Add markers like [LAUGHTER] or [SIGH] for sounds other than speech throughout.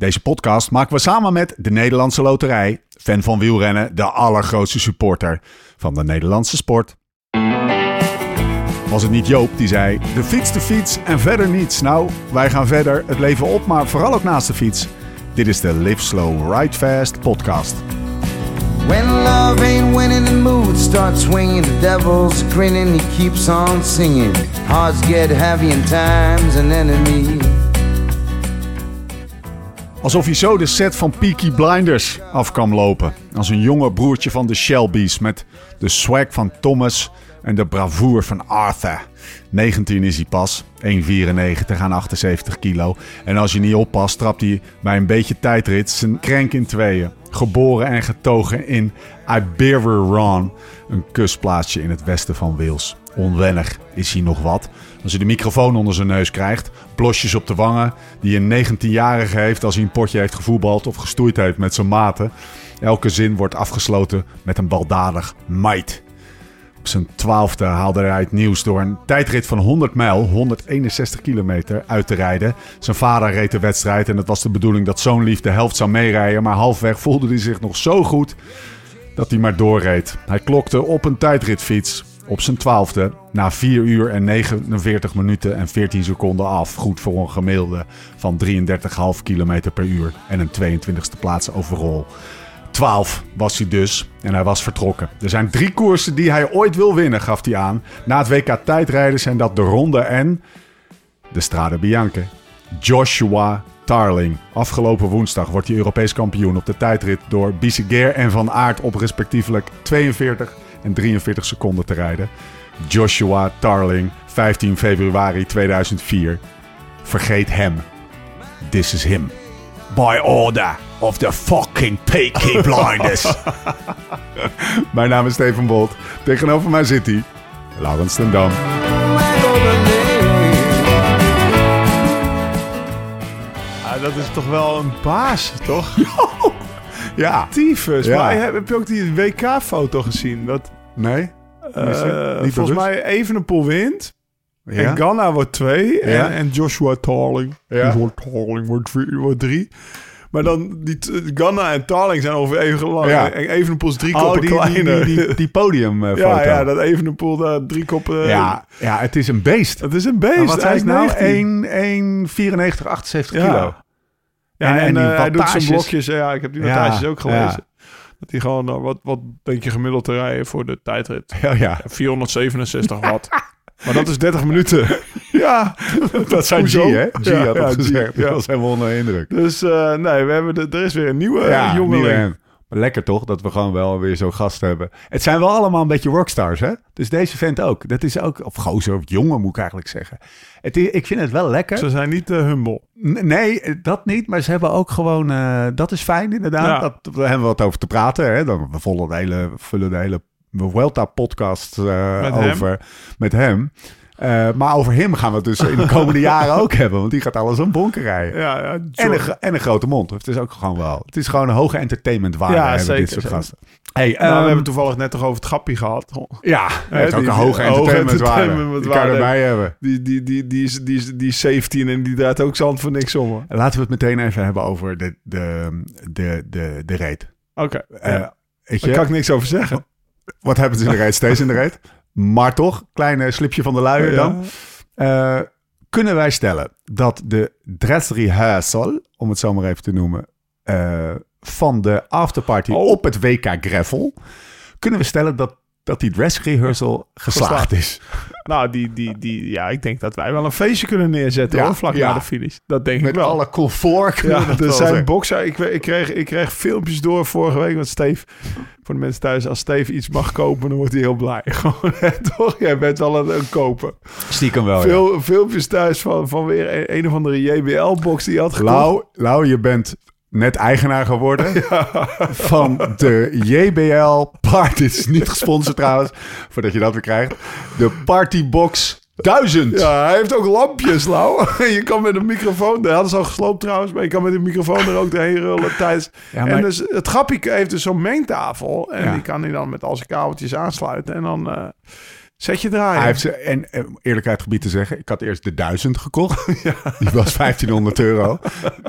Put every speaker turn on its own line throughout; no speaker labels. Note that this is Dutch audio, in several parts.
Deze podcast maken we samen met de Nederlandse Loterij. Fan van wielrennen, de allergrootste supporter van de Nederlandse sport. Was het niet Joop die zei: de fiets, de fiets en verder niets. Nou, wij gaan verder, het leven op, maar vooral ook naast de fiets. Dit is de Live Slow Ride Fast podcast.
When love ain't winning, the mood starts swinging. The devil's grinning, he keeps on singing. Hearts get heavy and time's an enemy.
Alsof hij zo de set van Peaky Blinders af kan lopen. Als een jonge broertje van de Shelby's met de swag van Thomas en de bravoure van Arthur. 19 is hij pas, 1,94 aan 78 kilo. En als je niet oppast, trapt hij bij een beetje tijdrit zijn krenk in tweeën. Geboren en getogen in Iberveron, een kustplaatsje in het westen van Wales. Onwennig is hij nog wat. Als hij de microfoon onder zijn neus krijgt, blosjes op de wangen, die een 19-jarige heeft als hij een potje heeft gevoetbald of gestoeid heeft met zijn maten. Elke zin wordt afgesloten met een baldadig might. Op zijn twaalfde haalde hij het nieuws door een tijdrit van 100 mijl, 161 kilometer, uit te rijden. Zijn vader reed de wedstrijd en het was de bedoeling dat zo'n lief de helft zou meerijden. Maar halfweg voelde hij zich nog zo goed dat hij maar doorreed. Hij klokte op een tijdritfiets op zijn twaalfde na 4 uur en 49 minuten en 14 seconden af. Goed voor een gemiddelde van 33,5 kilometer per uur en een 22e plaats overal. 12 was hij dus en hij was vertrokken. Er zijn drie koersen die hij ooit wil winnen, gaf hij aan. Na het WK tijdrijden zijn dat de Ronde en de Strade Bianche. Joshua Tarling. Afgelopen woensdag wordt hij Europees kampioen op de tijdrit door Bisseguer en Van Aert op respectievelijk 42 en 43 seconden te rijden. Joshua Tarling, 15 februari 2004. Vergeet hem. This is him. By order of the fucking Peaky [LAUGHS] Blinders. [LAUGHS] Mijn naam is Steven Bolt. Tegenover mij zit hij, Laurens ten Dam.
Ja, dat is toch wel een baas, toch? [LAUGHS]
Ja.
Tyfus.
Ja.
Maar heb, heb je ook die WK-foto gezien? Dat,
Nee?
eh, volgens
bewust?
mij Evenepoel wint.
Ja?
En Ganna wordt twee.
Ja.
En, Joshua Tarling.
Ja.
Joshua Tarling wordt, drie- wordt drie. Maar dan, die, Ganna en Tarling zijn ongeveer even lang.
Ja.
En Evenepoel is drie
Oh,
koppen
die, die,
kleiner.
die, die, die podiumfoto. [LAUGHS]
ja, ja, dat Evenepoel daar drie koppen...
ja, ja, het is een beest.
Het is een beest.
Maar wat
Hij is
nou?
19.
1, 1,94, 78
Ja.
kilo.
Ja,
En-
en,
en die
eh, hij doet zijn blokjes. Ja, ik heb die wattages ook gelezen. Dat hij gewoon, eh, wat, wat denk je gemiddeld te rijden voor de tijdrit? [LAUGHS]
Ja, ja.
467 watt. [LAUGHS] maar dat is 30 minuten. [LAUGHS] ja,
Dat zijn G, hè? G
Ja,
had
ja,
het
G,
gezegd.
ja.
Dat was helemaal onder indruk.
Dus eh, nee, we hebben de, er is weer een nieuwe
ja,
jongeling.
nieuwe. Maar lekker toch, dat we gewoon wel weer zo'n gast hebben. Het zijn wel allemaal een beetje rockstars, hè? Dus deze vent ook. Dat is ook, of gozer, of jongen moet ik eigenlijk zeggen. Het, is- ik vind het wel lekker.
Ze zijn niet eh, humble.
Nee, dat niet. Maar ze hebben ook gewoon... eh, dat is fijn inderdaad.
Ja.
Dat, daar hebben we wat over te praten. Hè? Dan, we vullen de hele, vullen de hele Vuelta-podcast eh,
hem?
over met hem. Eh, maar over hem gaan we het dus in de komende jaren ook hebben. Want die gaat alles aan bonken rijden.
Ja, ja,
En een, en een grote mond. Het is ook gewoon wel. Het is gewoon een hoge entertainmentwaarde.
Ja,
hebben
zeker,
dit soort
zeker.
gasten. Hey,
nou,
ehm,
we hebben toevallig net toch over het grappie gehad.
ja, het is ook een hoge entertainmentwaarde.
entertainmentwaarde.
Die kan je erbij hebben.
Die, die, die, die, is, die, is, die is 17 en die draait ook zand voor niks om.
Laten we het meteen even hebben over de, de, de, de, de reet.
Oké,
Eh,
ja.
weet
daar kan ik niks over zeggen.
wat hebben ze in de reet? Steeds in de reet. Maar toch, kleine slipje van de luier dan. Eh, kunnen wij stellen dat de dressrehearsal, om het zo maar even te noemen, eh, van de afterparty
Oh.
op het WK Gravel, kunnen we stellen dat, dat die dress rehearsal geslaagd
Geslaagd.
is? [LAUGHS]
Nou, die, die, die, ja, ik denk dat wij wel een feestje kunnen neerzetten
Ja,
hoor, vlak
ja.
na de finish. Dat denk
Met
ik wel.
alle comfort.
ja, er zijn boksen. Ik, ik, kreeg, ik kreeg filmpjes door vorige week met Steve. Voor de mensen thuis, als Steve iets mag kopen, dan wordt hij heel blij. [LAUGHS] Gewoon, toch? Jij bent wel een, een koper.
Stiekem wel, ja.
Veel filmpjes thuis van, van weer een, een of andere JBL-box die had gekocht.
Lau, Lau, je bent net eigenaar geworden [LAUGHS] van de JBL Part. Dit is niet gesponsord trouwens, voordat je dat weer krijgt. De Partybox 1000.
Ja, hij heeft ook lampjes, Lau. [LAUGHS] Je kan met een microfoon... Dat hadden ze al gesloopt trouwens, maar je kan met een microfoon er ook doorheen rullen tijdens...
Ja, maar-
En dus het grappige heeft dus zo'n mengtafel. En
Ja.
die kan hij dan met al zijn kabeltjes aansluiten. En dan... eh, Zet je draaien.
Hij heeft ze, en eh, eerlijkheid gebied te zeggen, ik had eerst de 1000 gekocht. [LAUGHS] Die was 1500 euro.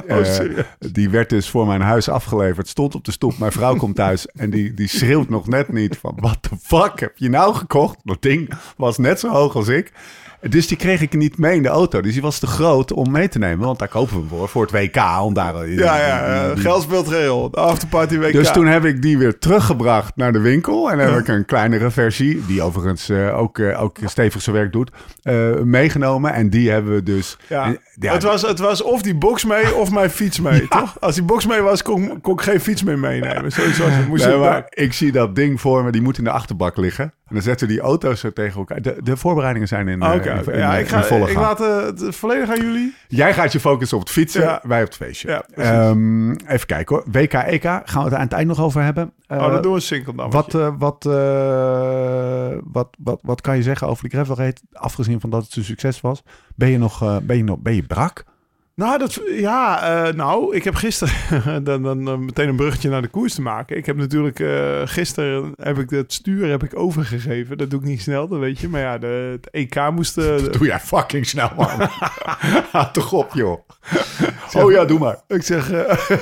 Oh,
Eh, die werd dus voor mijn huis afgeleverd. Stond op de stoep. Mijn vrouw komt thuis en die, die schreeuwt nog net niet van... What the fuck heb je nou gekocht? Dat ding was net zo hoog als ik. Dus die kreeg ik niet mee in de auto. Dus die was te groot om mee te nemen. Want daar kopen we hem voor, voor het WK. Om daar,
ja, ja, ja. geld speelt geen rol. De afterparty WK.
dus toen heb ik die weer teruggebracht naar de winkel. En heb ik een kleinere versie, die overigens eh, ook, eh, ook stevig zijn werk doet, eh, meegenomen. En die hebben we dus...
Ja.
en- ja,
het, was, het was of die box mee of mijn fiets mee, toch? Als die box mee was, kon, kon ik geen fiets meer meenemen. Het. Moest
Nee, maar ik zie dat ding voor me, die moet in de achterbak liggen. En dan zetten we die auto's zo tegen elkaar. De, de voorbereidingen zijn in, eh, in-
oké.
in-
ja,
in
ik, ga,
volle
ik laat eh, het volledig aan jullie.
Jij gaat je focussen op het fietsen,
Ja.
wij op het feestje.
Ja.
Ehm, even kijken hoor. WK, EK, gaan we het aan het eind nog over hebben.
oh,
Eh,
dan doen we een single dan.
Wat, eh, wat, eh, wat, wat, wat kan je zeggen over de gravel race? Afgezien van dat het een succes was. Ben je nog, eh, ben je nog ben je brak?
Nou, dat, ja, eh, nou, ik heb gisteren [LAUGHS] dan, dan, meteen een bruggetje naar de koers te maken. Ik heb natuurlijk eh, gisteren heb ik het stuur heb ik overgegeven. Dat doe ik niet snel, dat weet je. Maar ja, de, het EK moest. eh,
Doe jij fucking snel, man. [LAUGHS] Toch op, joh. Oh ja, doe maar.
ik zeg,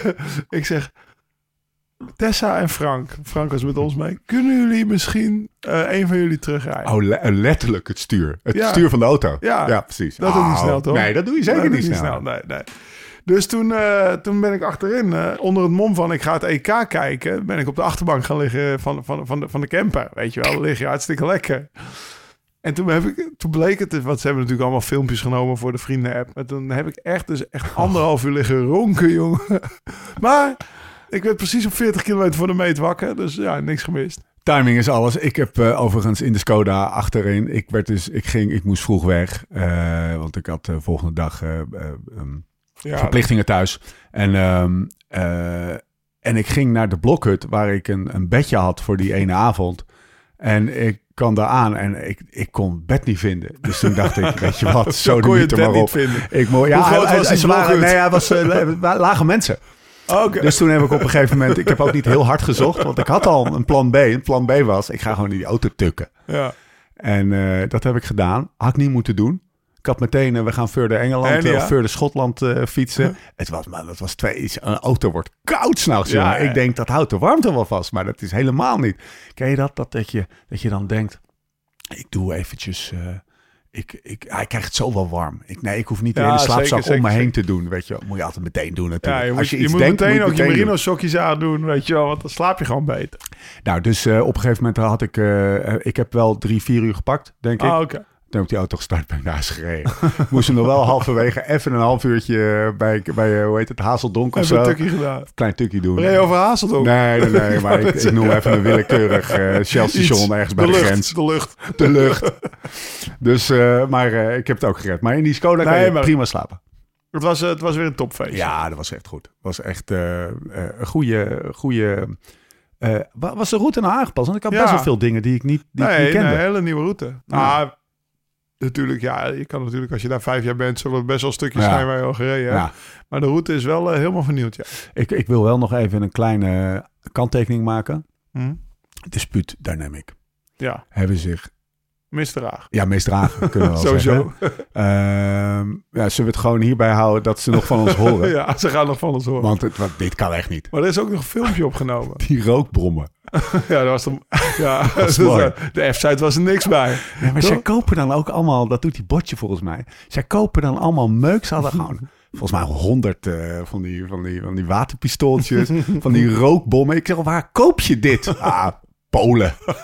[LAUGHS] ik zeg, Tessa en Frank. Frank was met ons mee. Kunnen jullie misschien eh, een van jullie terugrijden?
Oh, le- eh, letterlijk het stuur. Het
Ja.
stuur van de auto.
Ja.
precies.
Dat doe ik niet
Oh,
snel, toch?
Nee, dat doe je zeker niet snel.
Nee, nee. Dus toen, eh, toen ben ik achterin, onder het mom van ik ga het EK kijken, ben ik op de achterbank gaan liggen van, van, van, de, van de camper. Weet je wel, dan lig je hartstikke lekker. En toen, heb ik, toen bleek het, want ze hebben natuurlijk allemaal filmpjes genomen voor de vrienden-app. En toen heb ik echt, dus echt anderhalf uur liggen ronken, jongen. [LAUGHS] Maar ik werd precies op 40 kilometer voor de meet wakker, dus ja, niks gemist.
Timing is alles. Ik heb eh, overigens in de Skoda achterin. Ik werd dus, ik ging, ik moest vroeg weg, eh, want ik had de volgende dag eh, eh, ehm,
Ja,
verplichtingen thuis. En, ehm, eh, en ik ging naar de blokhut waar ik een, een bedje had voor die ene avond. En ik kwam daar aan en ik, ik kon bed niet vinden. Dus toen dacht ik, weet je [LAUGHS] wat, zo,
kon je het
maar
niet
op.
vinden.
Ik mo- ja,
Hoe groot
hij-
was
hij- waren, nee, hij was eh, [LAUGHS] la- lage mensen. Dus toen heb ik op een gegeven moment, ik heb ook niet heel hard gezocht, want ik had al een plan B. Een plan B was, ik ga gewoon in die auto tukken.
ja.
En eh, dat heb ik gedaan. Had ik niet moeten doen. Ik had meteen, eh, we gaan verder Engeland
En,
eh,
ja.
of verder Schotland fietsen. Het was, maar dat was twee. Een auto wordt koud s'nachts.
Ja, ja.
Ik denk dat houdt de warmte wel vast, maar dat is helemaal niet. Ken je dat? Dat, dat, je, dat je dan denkt, ik doe eventjes. Eh, ik, ik, hij krijgt het zo wel warm. Ik, nee, ik hoef niet de
Ja,
hele slaapzak
zeker,
om me heen te doen. Weet je, moet je altijd meteen doen natuurlijk.
Ja, je moet,
Als je,
je
iets
moet
denkt,
meteen
moet je
ook je
meteen doen.
merino sokjes aandoen, weet je wel, want dan slaap je gewoon beter.
Nou, dus eh, op een gegeven moment had ik, eh, ik heb wel drie, vier uur gepakt, denk ik.
Ah, oké.
Toen heb ik die auto gestart, ben ik naar huis gereden. [LAUGHS] Moest hem nog wel halverwege even een half uurtje bij, bij eh, hoe heet het, Hazeldonk of
een
zo.
tukje gedaan.
Klein tukje doen.
Ben je over Hazelt ook?
Nee, nee, nee, [LAUGHS] maar ik, ik noem even een willekeurig eh Shell-station ergens bij de,
lucht,
grens.
De lucht.
De lucht. Dus, eh, maar eh, ik heb het ook gered. Maar in die Skoda kan
Nee,
je
maar-
prima slapen.
Het was, eh, het was weer een topfeest.
Ja, dat was echt goed. Het was echt eh, eh, een goede... goede eh, wa- was de route nou aangepast? Want ik had
Ja.
best wel veel dingen die ik niet, die ik
nee,
niet kende.
een hele nieuwe route. Nou, natuurlijk, ja, je kan natuurlijk, als je daar vijf jaar bent, zullen er best wel stukjes
Ja.
zijn waar je al gereden hebt.
Ja.
Maar de route is wel eh, helemaal vernieuwd, ja.
Ik, ik wil wel nog even een kleine kanttekening maken.
Hm?
Dispuut Dynamic
Ja,
hebben zich
misdragen.
ja, misdragen, [LAUGHS] kunnen we wel
Sowieso.
zeggen. Ehm, ja, zullen we het gewoon hierbij houden dat ze nog van ons horen? [LAUGHS]
ja, ze gaan nog van ons horen.
Want het, want dit kan echt niet.
Maar er is ook nog een filmpje opgenomen. [LAUGHS]
Die rookbrommen.
ja, dat was de, ja,
mooi.
de F-site was er niks bij.
Maar
Toch?
zij kopen dan ook allemaal, dat doet die botje volgens mij. Zij kopen dan allemaal meuk. Ze hadden gewoon volgens mij honderd eh, van, die, van, die, van die waterpistooltjes, van die rookbommen. Ik zeg, waar koop je dit? Ah, Polen. [LAUGHS]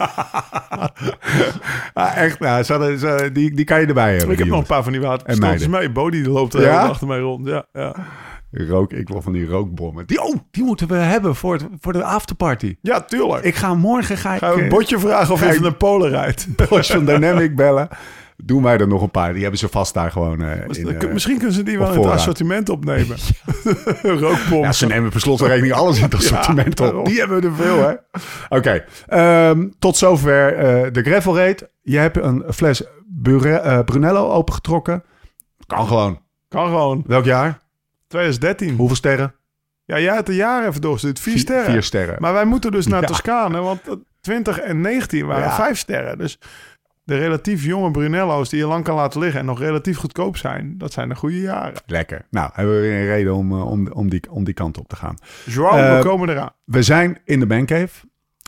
ah, echt, nou, ze hadden, ze- die, die kan je erbij hebben.
Ik heb nog een paar van die waterpistooltjes mee. Bodie die loopt er
Ja?
helemaal achter mij rond. Ja, ja.
Rook, ik wil van die rookbommen. Die, oh, die moeten we hebben voor, het, voor de afterparty.
ja tuurlijk.
Ik ga morgen ga ik,
Ga je een
eh,
botje vragen of je
ik-
van een Polen rijdt. [LAUGHS]
Bosch van Dynamic bellen. Doe mij er nog een paar. Die hebben ze vast daar gewoon eh, in. eh,
Misschien kunnen ze die wel in het assortiment opnemen. [LAUGHS] [LAUGHS] Rookbom.
Ja, ze nemen per slotverrekening alles in het [LAUGHS] assortiment op. Die hebben we er veel, hè? Oké, ehm, tot zover eh, de gravel raid. Je hebt een fles Bure- Brunello opengetrokken. Kan gewoon.
Kan gewoon.
Welk jaar?
2013.
Hoeveel sterren?
Ja, jij hebt een jaar even doorgestuurd. Vier
Vier-
sterren.
Vier sterren.
Maar wij moeten dus naar
Ja.
Toscane, want eh, 20 en 19 waren
Ja.
vijf sterren. Dus De relatief jonge Brunello's die je lang kan laten liggen en nog relatief goedkoop zijn, dat zijn de goede jaren.
Lekker. Nou, hebben we weer een reden om, eh, om, om, die, om die kant op te gaan.
Joao,
Eh,
we komen eraan.
We zijn in de Mancave.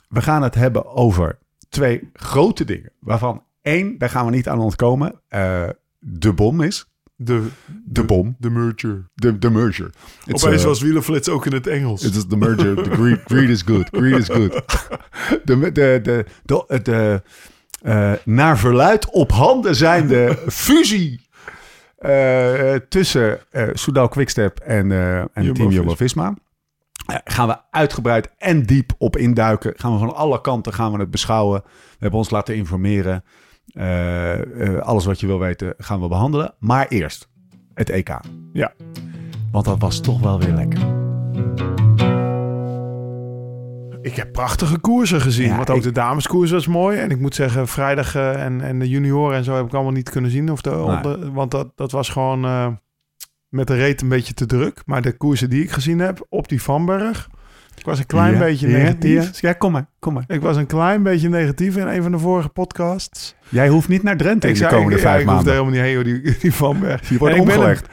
We gaan het hebben over twee grote dingen. Waarvan één, daar gaan we niet aan ontkomen. eh, de bom is.
De,
De bom.
de merger.
De, de merger. It's,
Opeens
uh,
was wielenflits ook in het Engels.
It is the merger. The greed, greed is good. Greed is good. [LAUGHS] De, de, de, de, de, eh, naar verluid op handen zijnde [LAUGHS] fusie eh, tussen eh Soudal Quickstep en, en Team
Jumbo-Visma.
Gaan we uitgebreid en diep op induiken. Gaan we van alle kanten gaan we het beschouwen. We hebben ons laten informeren. Alles wat je wil weten gaan we behandelen. Maar eerst het EK.
Ja.
Want dat was toch wel weer lekker.
Ik heb prachtige koersen gezien.
Ja,
want ook
ik-
de dameskoers was mooi. En ik moet zeggen, vrijdag eh, en, en de junioren en zo heb ik allemaal niet kunnen zien. Of de,
Nee.
de- want dat, dat was gewoon eh, met de reet een beetje te druk. Maar de koersen die ik gezien heb op die Vanberg. Ik was een klein
Ja,
beetje negatief.
Ja, ja, kom maar, kom maar.
Ik was een klein beetje negatief in een van de vorige podcasts.
Jij hoeft niet naar Drenthe in de
zei,
komende
ik, ik
maanden.
helemaal niet heen, die, die Vanberg.
Je wordt
En ik ben Ik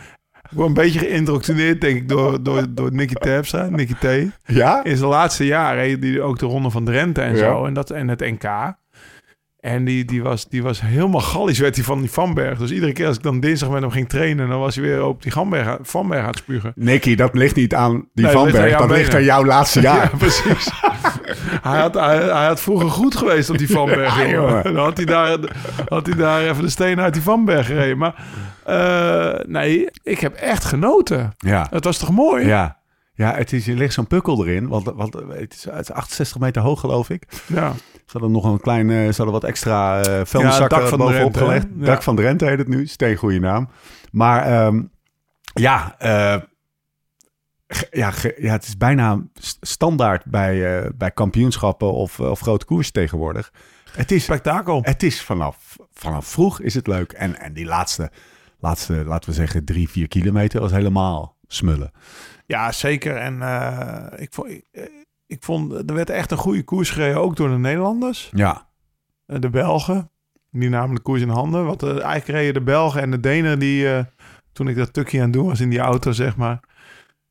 word een beetje geïndoctrineerd, denk ik, door, door, door Nicky Terpstra, Nicky T.
Ja?
In zijn laatste jaar reed hij ook de Ronde van Drenthe en
Ja.
zo. En, dat, en het NK. En die, die, was, die was helemaal gallisch, werd hij van die Vanberg. Dus iedere keer als ik dan dinsdag met hem ging trainen... dan was hij weer op die Vanberg, Vanberg aan het spugen.
Nicky, dat ligt niet aan die
Nee, dat ligt
Vanberg.
aan
Dat ligt aan jouw laatste [LAUGHS] jaar.
Ja, precies. [LAUGHS] hij, had, hij, hij had vroeger goed geweest op die [LAUGHS] Vanberg.
Ja,
jongen. Dan had hij, daar, had hij daar even de steen uit die Vanberg gereden. Maar eh, nee, ik heb echt genoten.
Ja.
Het was toch mooi?
Ja. Ja, het is, er ligt zo'n pukkel erin. Want, want het, is, het is 68 meter hoog, geloof ik.
Ja.
Ze hadden nog een klein, eh, ze hadden wat extra eh vuilniszakken
van
bovenop gelegd.
Ja.
Dak van Drenthe heet het nu. Steengoede naam. Maar ehm, ja, eh, ge- ja, ja, het is bijna st- standaard bij, eh, bij kampioenschappen of, of grote koers tegenwoordig. Het is,
Spektakel.
het is vanaf, vanaf vroeg is het leuk. En, en die laatste, laatste, laten we zeggen, drie, vier kilometer was helemaal smullen.
Ja, zeker. En eh, ik, vond, ik, eh, vond, er werd echt een goede koers gereden, ook door de Nederlanders.
Ja,
Eh, de Belgen, die namen de koers in handen. Want eh, eigenlijk reden de Belgen en de Denen, die eh, toen ik dat tukje aan het doen was in die auto, zeg maar,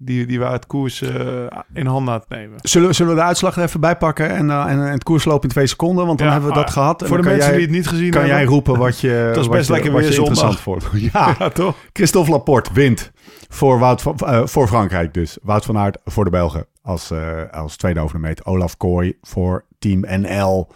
die, die waren het koers eh, in handen aan het nemen.
Zullen, we- zullen we de uitslag er even bij pakken en, eh, en, het koers lopen in twee seconden? Want dan
Ja,
hebben we dat
ah,
gehad. En
Voor de mensen
jij,
die het niet gezien
kan
hebben.
jij roepen wat je, [LAUGHS] wat
best
je,
lekker
wat
weer
je interessant vond. Ja, [LAUGHS] [LAUGHS]
Ja, toch?
Christophe Laporte wint voor, Wout van, eh, voor Frankrijk dus. Wout van Aert voor de Belgen als, als tweede over de meet. Olaf Kooi voor Team NL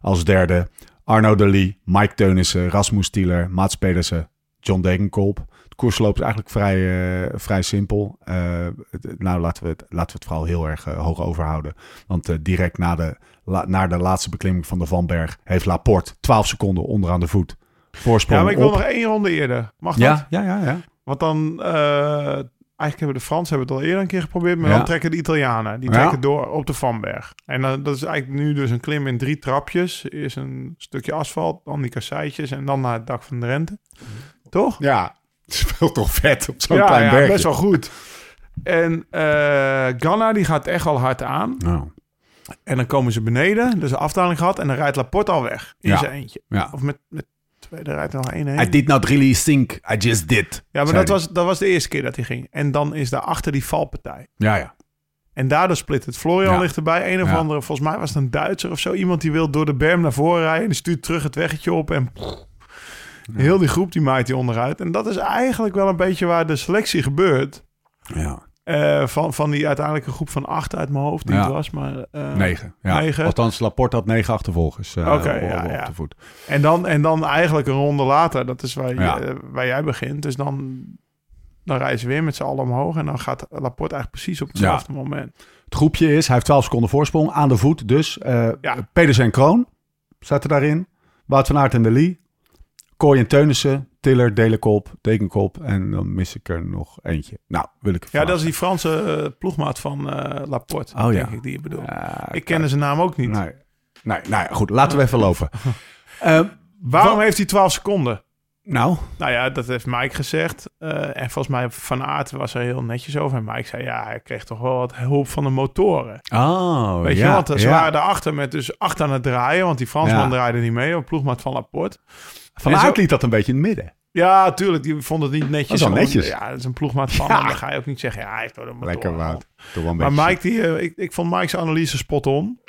als derde. Arno de Lee, Mike Teunissen, Rasmus Tieler, Mats Pedersen, John Degenkolb. Het koersloop is eigenlijk vrij, eh, vrij simpel. Eh, het- nou, laten we, het, laten we het vooral heel erg eh, hoog overhouden. Want direct na de, la, na de laatste beklimming van de Vanberg... heeft Laporte 12 seconden onderaan de voet. Voorsprong
Ja, maar ik wil
op.
nog één ronde eerder. Mag dat?
Ja, ja, ja, ja.
Want dan, eigenlijk hebben de Fransen hebben het al eerder een keer geprobeerd, maar
Ja.
dan trekken de Italianen. Die
Ja.
trekken door op de Vanberg. En dan, dat is eigenlijk nu dus een klim in drie trapjes. Eerst een stukje asfalt, dan die kasseitjes en dan naar het dak van de rente. Toch?
Ja, speelt toch vet op zo'n
ja,
klein
ja,
bergje.
best wel goed. En eh Ganna die gaat echt al hard aan.
Nou,
En dan komen ze beneden, dus een afdaling gehad. En dan rijdt Laporte al weg in
Ja.
zijn eentje.
ja.
Of met, met twee, er rijdt er nog één heen.
I did not really think, I just did.
ja, maar dat was, dat was de eerste keer dat hij ging. En dan is daarachter die valpartij.
Ja, ja.
En daardoor split het. Florian
Ja.
ligt erbij. Een of andere, volgens mij was het een Duitser of zo. Iemand die wil door de berm naar voren rijden. En die stuurt terug het weggetje op. En heel die groep die maait die onderuit. En dat is eigenlijk wel een beetje waar de selectie gebeurt.
ja.
Eh, van, van die uiteindelijke groep van acht uit mijn hoofd die
Ja.
het was. Maar, eh,
Negen. Ja.
Negen.
Althans, Laporte had negen achtervolgers
Oké,
op,
ja,
op de voet.
En dan, en dan eigenlijk een ronde later. Dat is waar, je- waar jij begint. Dus dan, dan rijden ze weer met z'n allen omhoog. En dan gaat Laporte eigenlijk precies op hetzelfde moment.
Het groepje is, hij heeft 12 seconden voorsprong aan de voet. Dus. Pedersen en Kroon zaten daarin. Wout van Aert en de Lee. Kooi en Teunissen. Tiller, Delenkop, Dekenkop. En dan mis ik er nog eentje. Nou, wil ik
Ja, dat is die Franse eh, ploegmaat van eh, Laporte.
Oh, ja.
denk ik die je bedoelt.
Ja,
ik kende zijn naam ook niet.
Nee. Nee, nou ja, goed. Laten we even lopen. [LAUGHS] Eh,
Waarom
Wat-
heeft hij 12 seconden?
Nou,
Nou ja, dat heeft Mike gezegd. En volgens mij Van Aert was er heel netjes over. En Mike zei, ja, hij kreeg toch wel wat hulp van de motoren.
oh,
Weet
ja,
je, want ze
ja.
waren daarachter met dus acht aan het draaien. Want die Fransman
Ja.
draaide niet mee, op ploegmaat van Laporte.
Van
zo-
Aert liet dat een beetje in het midden.
Ja, tuurlijk, die vond het niet netjes.
Dat netjes.
Ja, dat is een ploegmaat van.
Ja.
Dan ga je ook niet zeggen, ja, hij heeft wel een.
Lekker Wout.
Maar. Mike, die, eh, ik, ik vond Mike's analyse spot on.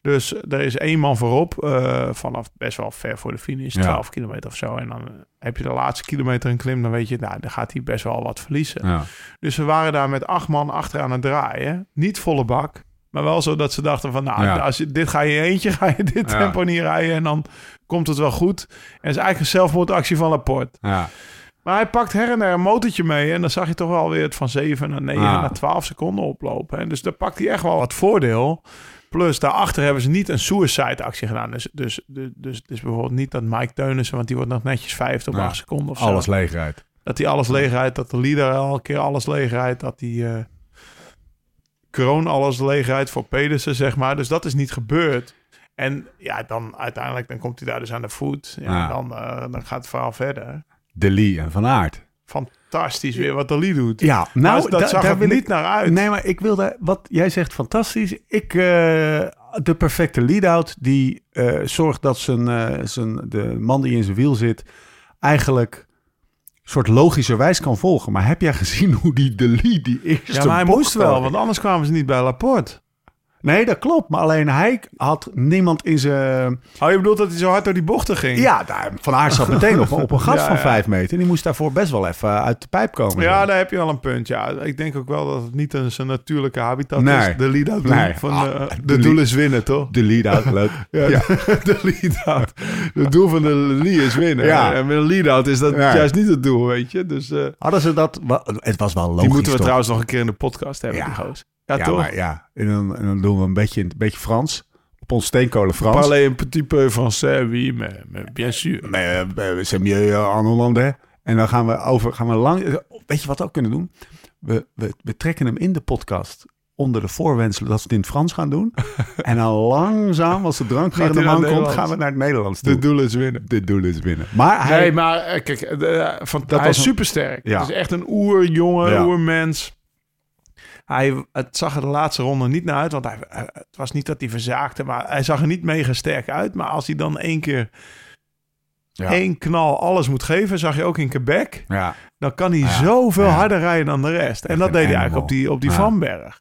Dus er is één man voorop, eh, vanaf best wel ver voor de finish,
Ja.
12 kilometer of zo. En dan eh, heb je de laatste kilometer een klim, dan weet je, nou, dan gaat hij best wel wat verliezen.
Ja.
Dus we waren daar met acht man achter aan het draaien. Niet volle bak, maar wel zo dat ze dachten van, nou,
Ja.
als je, dit ga je eentje, [LAUGHS] ga je dit
Ja.
tempo niet rijden en dan komt het wel goed. En het is eigenlijk een zelfmoordactie van Laporte.
Ja.
Maar hij pakt her en der een motortje mee. En dan zag je toch wel weer het van 7 naar 9
Ah.
naar 12 seconden oplopen. En dus daar pakt hij echt wel wat voordeel. Plus daarachter hebben ze niet een suicide actie gedaan. Dus, dus, dus, dus, dus bijvoorbeeld niet dat Mike Teunissen, want die wordt nog netjes vijfde op
Ja.
8 seconden of zo.
Alles leeg rijdt.
Dat hij alles leeg rijdt. Dat de leader elke keer alles leeg rijdt. Dat die eh Kroon alles leeg rijdt voor Pedersen, zeg maar. Dus dat is niet gebeurd. En ja, dan uiteindelijk dan komt hij daar dus aan de voet. Ja,
Ja.
Dan, eh, dan gaat het verhaal verder.
De Lee en Van Aert.
Fantastisch weer wat de Lee doet.
Ja,
Nou, dat
da-
zag
daar
er niet
ik...
naar uit.
Nee, maar ik wilde... Wat jij zegt, fantastisch. Ik... eh, de perfecte lead-out die eh, zorgt dat zijn, zijn, de man die in zijn wiel zit... eigenlijk soort logischerwijs kan volgen. Maar heb jij gezien hoe die de Lee die eerste
ja, maar hij moest wel, want anders kwamen ze niet bij Laporte.
Nee, dat klopt. Maar alleen hij had niemand in zijn...
Oh, je bedoelt dat hij zo hard door die bochten ging?
Ja, daar, Van Aert zat meteen op, op een gat [LAUGHS]
Ja,
van vijf meter. Die moest daarvoor best wel even uit de pijp komen.
Ja, daar heb je wel een punt. Ja, ik denk ook wel dat het niet een zijn natuurlijke habitat
Nee.
is. De lead-out
Nee.
van
Ah,
de,
de
de doel is winnen, toch?
De lead-out, [LAUGHS] leuk.
Ja,
Ja. [LAUGHS]
de lead-out. Het doel van de lead is winnen.
Ja.
En met een lead-out is dat juist niet het doel, weet je. Dus eh,
Hadden ze dat... Het was wel logisch,
die moeten we
toch?
trouwens nog een keer in de podcast hebben, die goos. Ja,
Ja,
toch?
maar ja. En dan, en dan doen we een beetje, een beetje Frans. Op ons steenkolen Frans.
Parlez un petit peu français, oui, mais, mais bien sûr.
Maar uh, c'est mieux en Hollandais. En dan gaan we over... Gaan we lang, weet je wat we ook kunnen doen? We, we, we trekken hem in de podcast onder de voorwensel dat ze het in het Frans gaan doen. [LAUGHS] en dan langzaam, als de drank in de
naar
man komt, gaan we naar het Nederlands toe.
De doel is winnen.
Dit doel is winnen. Maar hij...
Nee, maar eh, kijk, eh, van,
Dat
hij
was
is
een-
supersterk.
Ja.
Het is echt een oerjongen,
Ja.
oermens. Hij, het zag er de laatste ronde niet naar uit, want hij, het was niet dat hij verzaakte, maar hij zag er niet mega sterk uit. Maar als hij dan één keer
Ja.
één knal alles moet geven, zag je ook in Quebec,
Ja.
dan kan hij
Ja.
zoveel harder rijden dan de rest. En
Echt
dat deed hij eigenlijk op die, op die. Vanberg.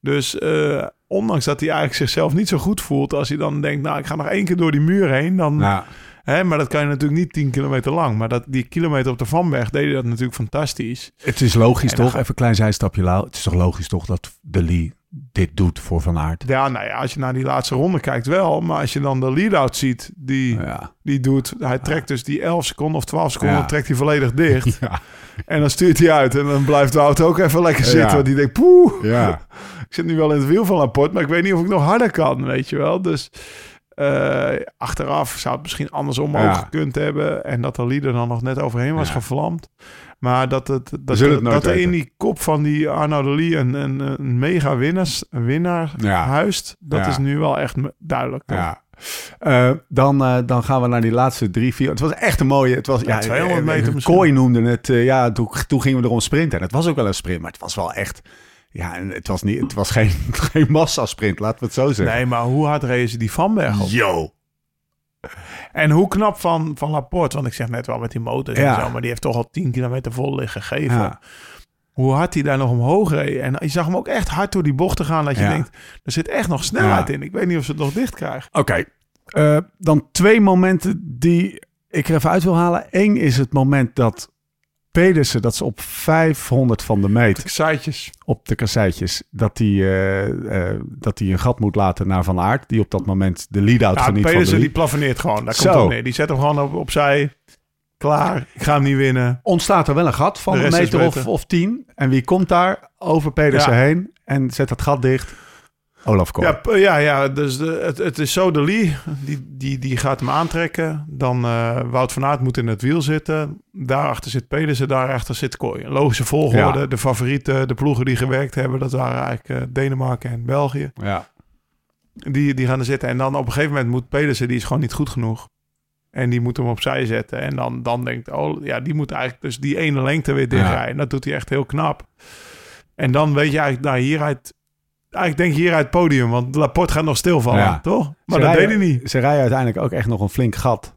Dus eh, ondanks dat hij eigenlijk zichzelf niet zo goed voelt, als hij dan denkt, nou ik ga nog één keer door die muur heen, dan... Hè, maar dat kan je natuurlijk niet 10 kilometer lang. Maar dat, die kilometer op de Vanberg deed hij dat natuurlijk fantastisch.
Het is logisch
En
toch? Even een klein zijstapje, Lau. Het is toch logisch toch dat de Lee dit doet voor Van Aert?
Ja, nou ja, als je naar die laatste ronde kijkt wel. Maar als je dan de lead-out ziet die,
Ja.
die doet. Hij trekt dus die 11 seconden of 12 seconden
Ja.
trekt hij volledig dicht. [LAUGHS] En dan stuurt hij uit. En dan blijft de auto ook even lekker zitten. Want die denkt, poeh,
Ja. [LAUGHS]
ik zit nu wel in het wiel van Laporte. Maar ik weet niet of ik nog harder kan, weet je wel. Dus eh, achteraf zou het misschien andersom
Ja.
ook gekund hebben. En dat de leader dan nog net overheen was
Ja.
gevlamd. Maar dat, het, dat, er,
het nooit
dat er in die kop van die Arno de Lee een, een, een mega winners, winnaar
Ja.
huist. Dat is nu wel echt duidelijk. toch?
Ja. Eh, dan, eh, dan gaan we naar die laatste drie, vier. Het was echt een mooie. Het was, ja,
200 meter misschien.
Kooi noemde het. ja, toen, toen gingen we erom sprinten. En het was ook wel een sprint, maar het was wel echt. Ja, en het was, niet, het was geen, [LAUGHS] geen massasprint, laten we het zo zeggen.
Nee, maar hoe hard reden ze die Vanberg op?
Yo.
En hoe knap van, van Laporte, want ik zeg net wel met die motor en
Ja.
zo, maar die heeft toch al 10 kilometer vol liggen gegeven.
Ja.
Hoe hard hij daar nog omhoog reed. En je zag hem ook echt hard door die bochten gaan, dat je
Ja.
denkt, er zit echt nog snelheid in. Ik weet niet of ze het nog dicht krijgen.
Oké. Eh, dan twee momenten die ik er even uit wil halen. Eén is het moment dat Pedersen, dat ze op 500 van de meet
Saitjes.
op de kasseitjes, dat hij eh, eh, dat hij een gat moet laten naar Van Aert, die op dat moment de lead-out
Ja,
geniet van de
Pedersen die
lead.
plafonneert gewoon. Daar
Zo.
komt neer. Die zet hem gewoon op, opzij. Klaar, ik ga hem niet winnen.
Ontstaat er wel een gat van een meter of, of tien. En wie komt daar over Pedersen
Ja.
heen en zet dat gat dicht? Olaf Kool.
Ja, ja, ja dus de, het, het is zo de Lee, die, die, die gaat hem aantrekken. Dan eh, Wout van Aert moet in het wiel zitten. Daarachter zit Pedersen, daarachter zit Kooi. Logische volgorde.
Ja.
De favorieten, de ploegen die gewerkt hebben, dat waren eigenlijk eh, Denemarken en België.
Ja.
Die, die gaan er zitten. En dan op een gegeven moment moet Pedersen, die is gewoon niet goed genoeg. En die moet hem opzij zetten. En dan, dan denkt, oh ja, die moet eigenlijk dus die ene lengte weer dichtrijden. Dat doet hij echt heel knap. En dan weet je eigenlijk, nou hieruit... Eigenlijk denk je hieruit het podium, want Laporte gaat nog stilvallen,
Ja.
toch? Maar
Ze
dat
rijden-
deed hij niet.
Ze rijden uiteindelijk ook echt nog een flink gat.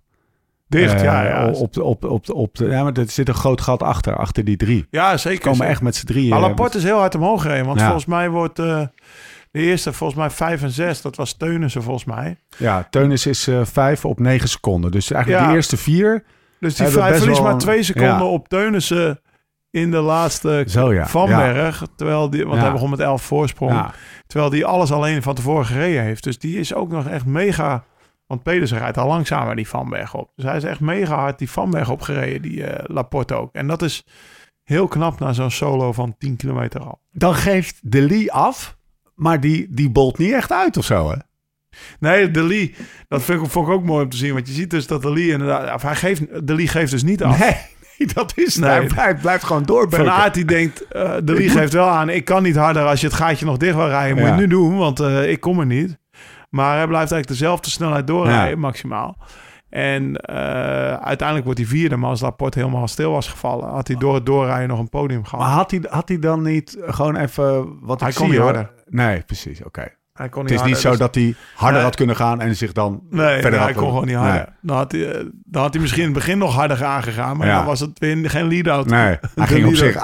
Dicht,
Eh,
ja. Ja,
Op, de- op, op, op de, ja, maar er zit een groot gat achter, achter die drie.
ja
Ze
zeker.
komen
zeker.
echt met z'n drieën.
Maar Laporte is heel hard omhoog gereden. Want
Ja.
volgens mij wordt eh, de eerste, volgens mij 5 en 6, dat was Teunissen volgens mij.
Ja, Teunis is eh vijf op negen seconden. Dus eigenlijk
Ja.
de eerste vier.
Dus die vijf verliest maar
een-
twee seconden
ja.
op Teunissen in de laatste
Zo ja.
Van
ja.
Berg. Terwijl die, want
Ja.
hij begon met 11 voorsprong.
Ja.
Terwijl die alles alleen van tevoren gereden heeft. Dus die is ook nog echt mega... Want Pedersen rijdt al langzamer die Van Berg op. Dus hij is echt mega hard die Van Berg opgereden, die eh, Laporte ook. En dat is heel knap na zo'n solo van 10 kilometer al.
Dan geeft De Lee af, maar die, die bolt niet echt uit of zo, hè?
Nee, De Lee, dat vind ik, vond ik ook mooi om te zien. Want je ziet dus dat De Lee inderdaad... Of hij geeft, De Lee geeft dus niet af.
Nee, dat is
Nee.
Hij blijft, blijft gewoon
Van
doorbeuken.
Aert die denkt, eh, De Lee geeft wel aan... ik kan niet harder als je het gaatje nog dicht wil rijden. Moet je nu doen, want eh, ik kom er niet. Maar hij blijft eigenlijk dezelfde snelheid doorrijden, maximaal. En eh, uiteindelijk wordt hij vierde. Maar als Laporte helemaal stil was gevallen... had hij door het doorrijden nog een podium gehad.
Maar had hij, had hij dan niet gewoon even wat
Hij
ik
kon
zie,
niet
hoor.
harder.
Nee, precies, oké.
Hij kon
Het is niet zo
dus-
dat hij harder
Nee.
had kunnen gaan en zich dan
Nee,
verder
nee,
had
hij kon gewoon niet harder. Dan, had hij, eh, dan had hij misschien in het begin nog harder aangegaan. Maar
Ja.
dan was het weer geen lead-out.
Nee, [LAUGHS] hij
De
ging op zich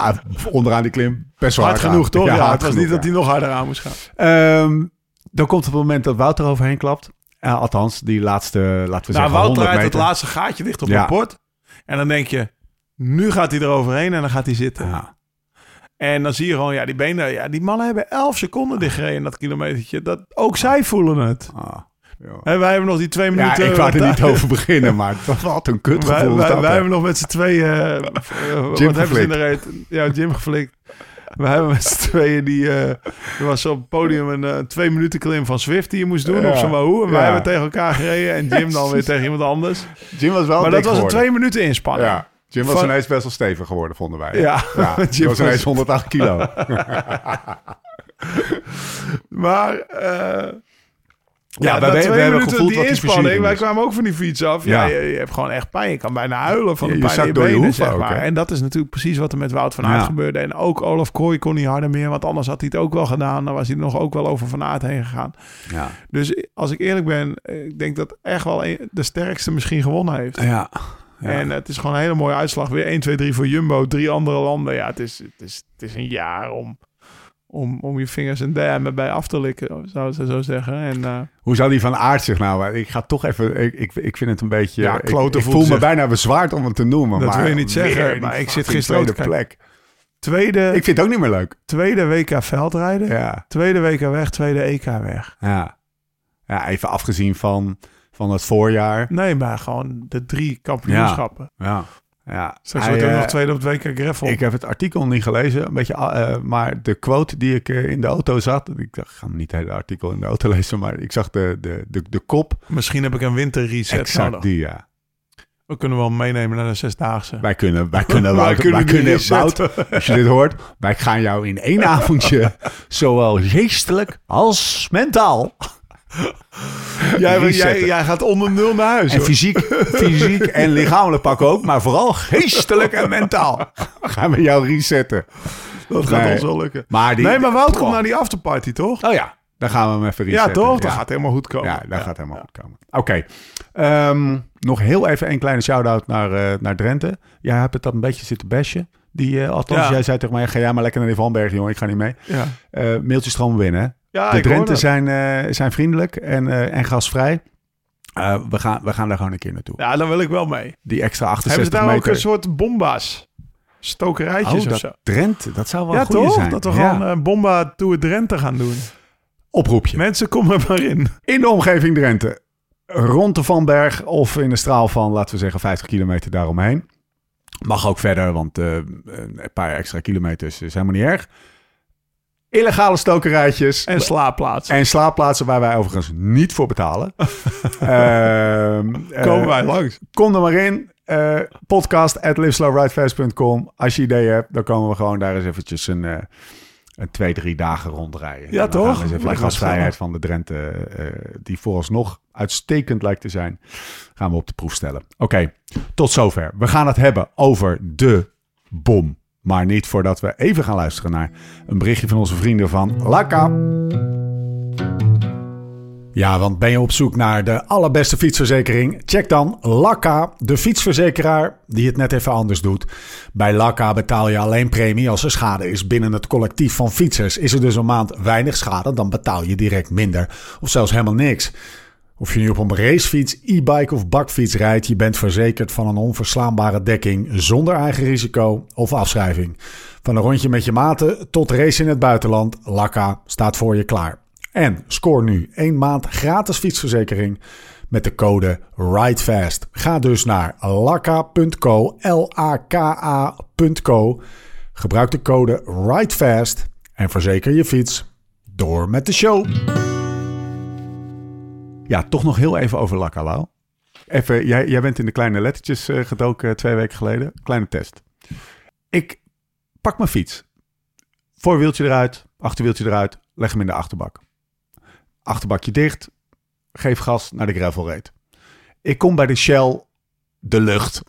onderaan die klim best wel
Hard
hard,
genoeg,
aan.
toch? Ja, het was
genoeg,
niet dat hij nog harder aan moest gaan.
Ehm, dan komt het moment dat Wouter overheen klapt. Althans, die laatste, laten we
Nou,
zeggen,
Wouter
100
rijdt het laatste gaatje dicht op een port. En dan denk je, nu gaat hij eroverheen en dan gaat hij zitten.
Ja.
En dan zie je gewoon, ja, die benen, ja, die mannen hebben 11 seconden dichtgereden dat kilometertje. Dat, ook zij voelen het.
Ah, ja.
En wij hebben nog die twee
Ja,
minuten.
ik wou er niet [LAUGHS] over beginnen, maar wat een kut
Wij, wij,
dat,
wij hebben nog met z'n tweeën. eh, [LAUGHS] wat hebben ze in de reet? Ja, Jim geflikt. We hebben met z'n tweeën die... eh, er was op het podium een eh, twee minuten klim van Swift die je moest doen
Ja.
op zo'n Wahoo. En wij
Ja.
hebben tegen elkaar gereden en Jim dan weer [LAUGHS] tegen iemand anders.
Jim was wel
Maar dat was een
geworden.
twee minuten inspanning.
Ja, Jim was
Van-
ineens best wel stevig geworden, vonden wij.
Ja,
ja [LAUGHS]
Jim
was ineens 108 kilo. [LAUGHS]
Maar... eh,
Ja,
ja, twee
wij hebben
minuten
gevoeld
die inspanning. Wij kwamen ook van die fiets af. Ja.
Ja.
je, je hebt gewoon echt pijn. Je kan bijna huilen van de
je
pijn in je benen,
hoeven
zeg maar. En dat is natuurlijk precies wat er met Wout van Aert gebeurde. En ook Olaf Kooi kon niet harder meer. Want anders had hij het ook wel gedaan. Dan was hij er nog ook wel over Van Aert heen gegaan.
ja.
Dus als ik eerlijk ben, ik denk dat echt wel een- de sterkste misschien gewonnen heeft.
Ja. Ja.
En het is gewoon een hele mooie uitslag. Weer 1, 2, 3 voor Jumbo. Drie andere landen. Ja, het is, het is, het is een jaar om, om, om je vingers en duimen bij af te likken. Zou ze zo zeggen. En eh,
Hoe zou die van aard zich nou... Ik ga toch even... Ik, ik, ik vind het een beetje...
Ja,
ik,
klote
ik
voelt
voel me bijna bezwaard om het te noemen.
Dat
maar
wil je niet zeggen, maar ik zit gisteren
tweede plek.
tweede,
Ik vind het ook niet meer leuk.
tweede WK veldrijden.
Ja.
Tweede WK weg, tweede EK weg.
Ja. Ja, even afgezien van, van het voorjaar.
Nee, maar gewoon de drie kampioenschappen.
Ja. Ja.
Straks
Hij,
wordt ook
eh,
nog tweede op het WK Greffel.
Ik heb het artikel niet gelezen, een beetje, eh, maar de quote die ik eh, in de auto zat, ik dacht, ik ga niet het hele artikel in de auto [LAUGHS] lezen, maar ik zag de, de, de, de kop,
Misschien heb ik een winterreset
exact
nodig.
die, ja.
We kunnen wel meenemen naar de Zesdaagse.
Wij kunnen, wij [LAUGHS] kunnen,
Wij kunnen
wij kunnen, als je dit hoort, wij gaan jou in één avondje, [LAUGHS] zowel geestelijk als mentaal
Jij, jij, jij gaat onder nul naar huis.
En
hoor.
fysiek, fysiek en lichamelijk pakken ook, maar vooral geestelijk en mentaal gaan we jou resetten.
Dat gaat
Nee.
ons wel lukken.
Maar die,
nee, maar Wout komt naar die afterparty, toch?
Oh ja, dan gaan we hem even
Ja,
resetten.
toch? Dat gaat helemaal goed komen.
Ja, dat gaat helemaal goed komen. Oké. Ehm, nog heel even een kleine shout-out naar, eh, naar Drenthe. Jij hebt het dan een beetje zitten bashen. Die, eh, althans,
Ja.
jij zei tegen mij, ga jij maar lekker naar die Vanberg, jongen. Ik ga niet mee.
Ja,
Eh mailtjes stromen binnen.
Ja
de
dat.
zijn, eh, zijn vriendelijk en, eh, en gasvrij. Eh, we, gaan, we gaan daar gewoon een keer naartoe.
Ja, dan wil ik wel mee.
Die extra
Hebben ze
68
daar ook een soort bomba's? Stokerijtjes
oh,
of zo?
Drenthe, dat zou wel
Ja, toch?
zijn.
Dat we
Ja.
gewoon een bomba Tour Drenthe gaan doen.
Oproepje.
Mensen, kom er maar in.
In de omgeving Drenthe. Rond de Vanberg of in een straal van, laten we zeggen, 50 kilometer daaromheen. Mag ook verder, want een paar extra kilometers is helemaal niet erg. Illegale stokerijtjes.
En slaapplaatsen.
En slaapplaatsen waar wij overigens niet voor betalen. [LAUGHS] Ehm, eh,
Komen wij langs.
Kom er maar in. Eh, podcast at liveslowridefast.com. Als je ideeën hebt, dan komen we gewoon daar eens eventjes een, eh, een twee, drie dagen rondrijden.
Ja, toch?
gaan we eens even de gastvrijheid van de Drenthe, die vooralsnog uitstekend lijkt te zijn, gaan we op de proef stellen. Oké, tot zover. We gaan het hebben over de bom. Maar niet voordat we even gaan luisteren naar een berichtje van onze vrienden van Laka. Ja, want ben je op zoek naar de allerbeste fietsverzekering? Check dan Lakka, de fietsverzekeraar die het net even anders doet. Bij Lakka betaal je alleen premie als er schade is binnen het collectief van fietsers. Is er dus een maand weinig schade, dan betaal je direct minder of zelfs helemaal niks. Of je nu op een racefiets, e-bike of bakfiets rijdt, je bent verzekerd van een onverslaanbare dekking zonder eigen risico of afschrijving. Van een rondje met je maten tot race in het buitenland, Lakka staat voor je klaar. En scoor nu één maand gratis fietsverzekering met de code RIDEFAST. Ga dus naar lakka.co, L-A-K-A.co. Gebruik de code RIDEFAST en verzeker je fiets. Door met de show. Ja, toch nog heel even over Lakka, Lau. Even, jij, jij bent in de kleine lettertjes eh, gedoken eh, twee weken geleden. Kleine test. Ik pak mijn fiets. Voorwieltje eruit, achterwieltje eruit, leg hem in de achterbak. Achterbakje dicht, geef gas naar de gravel raid. Ik kom bij de Shell de lucht.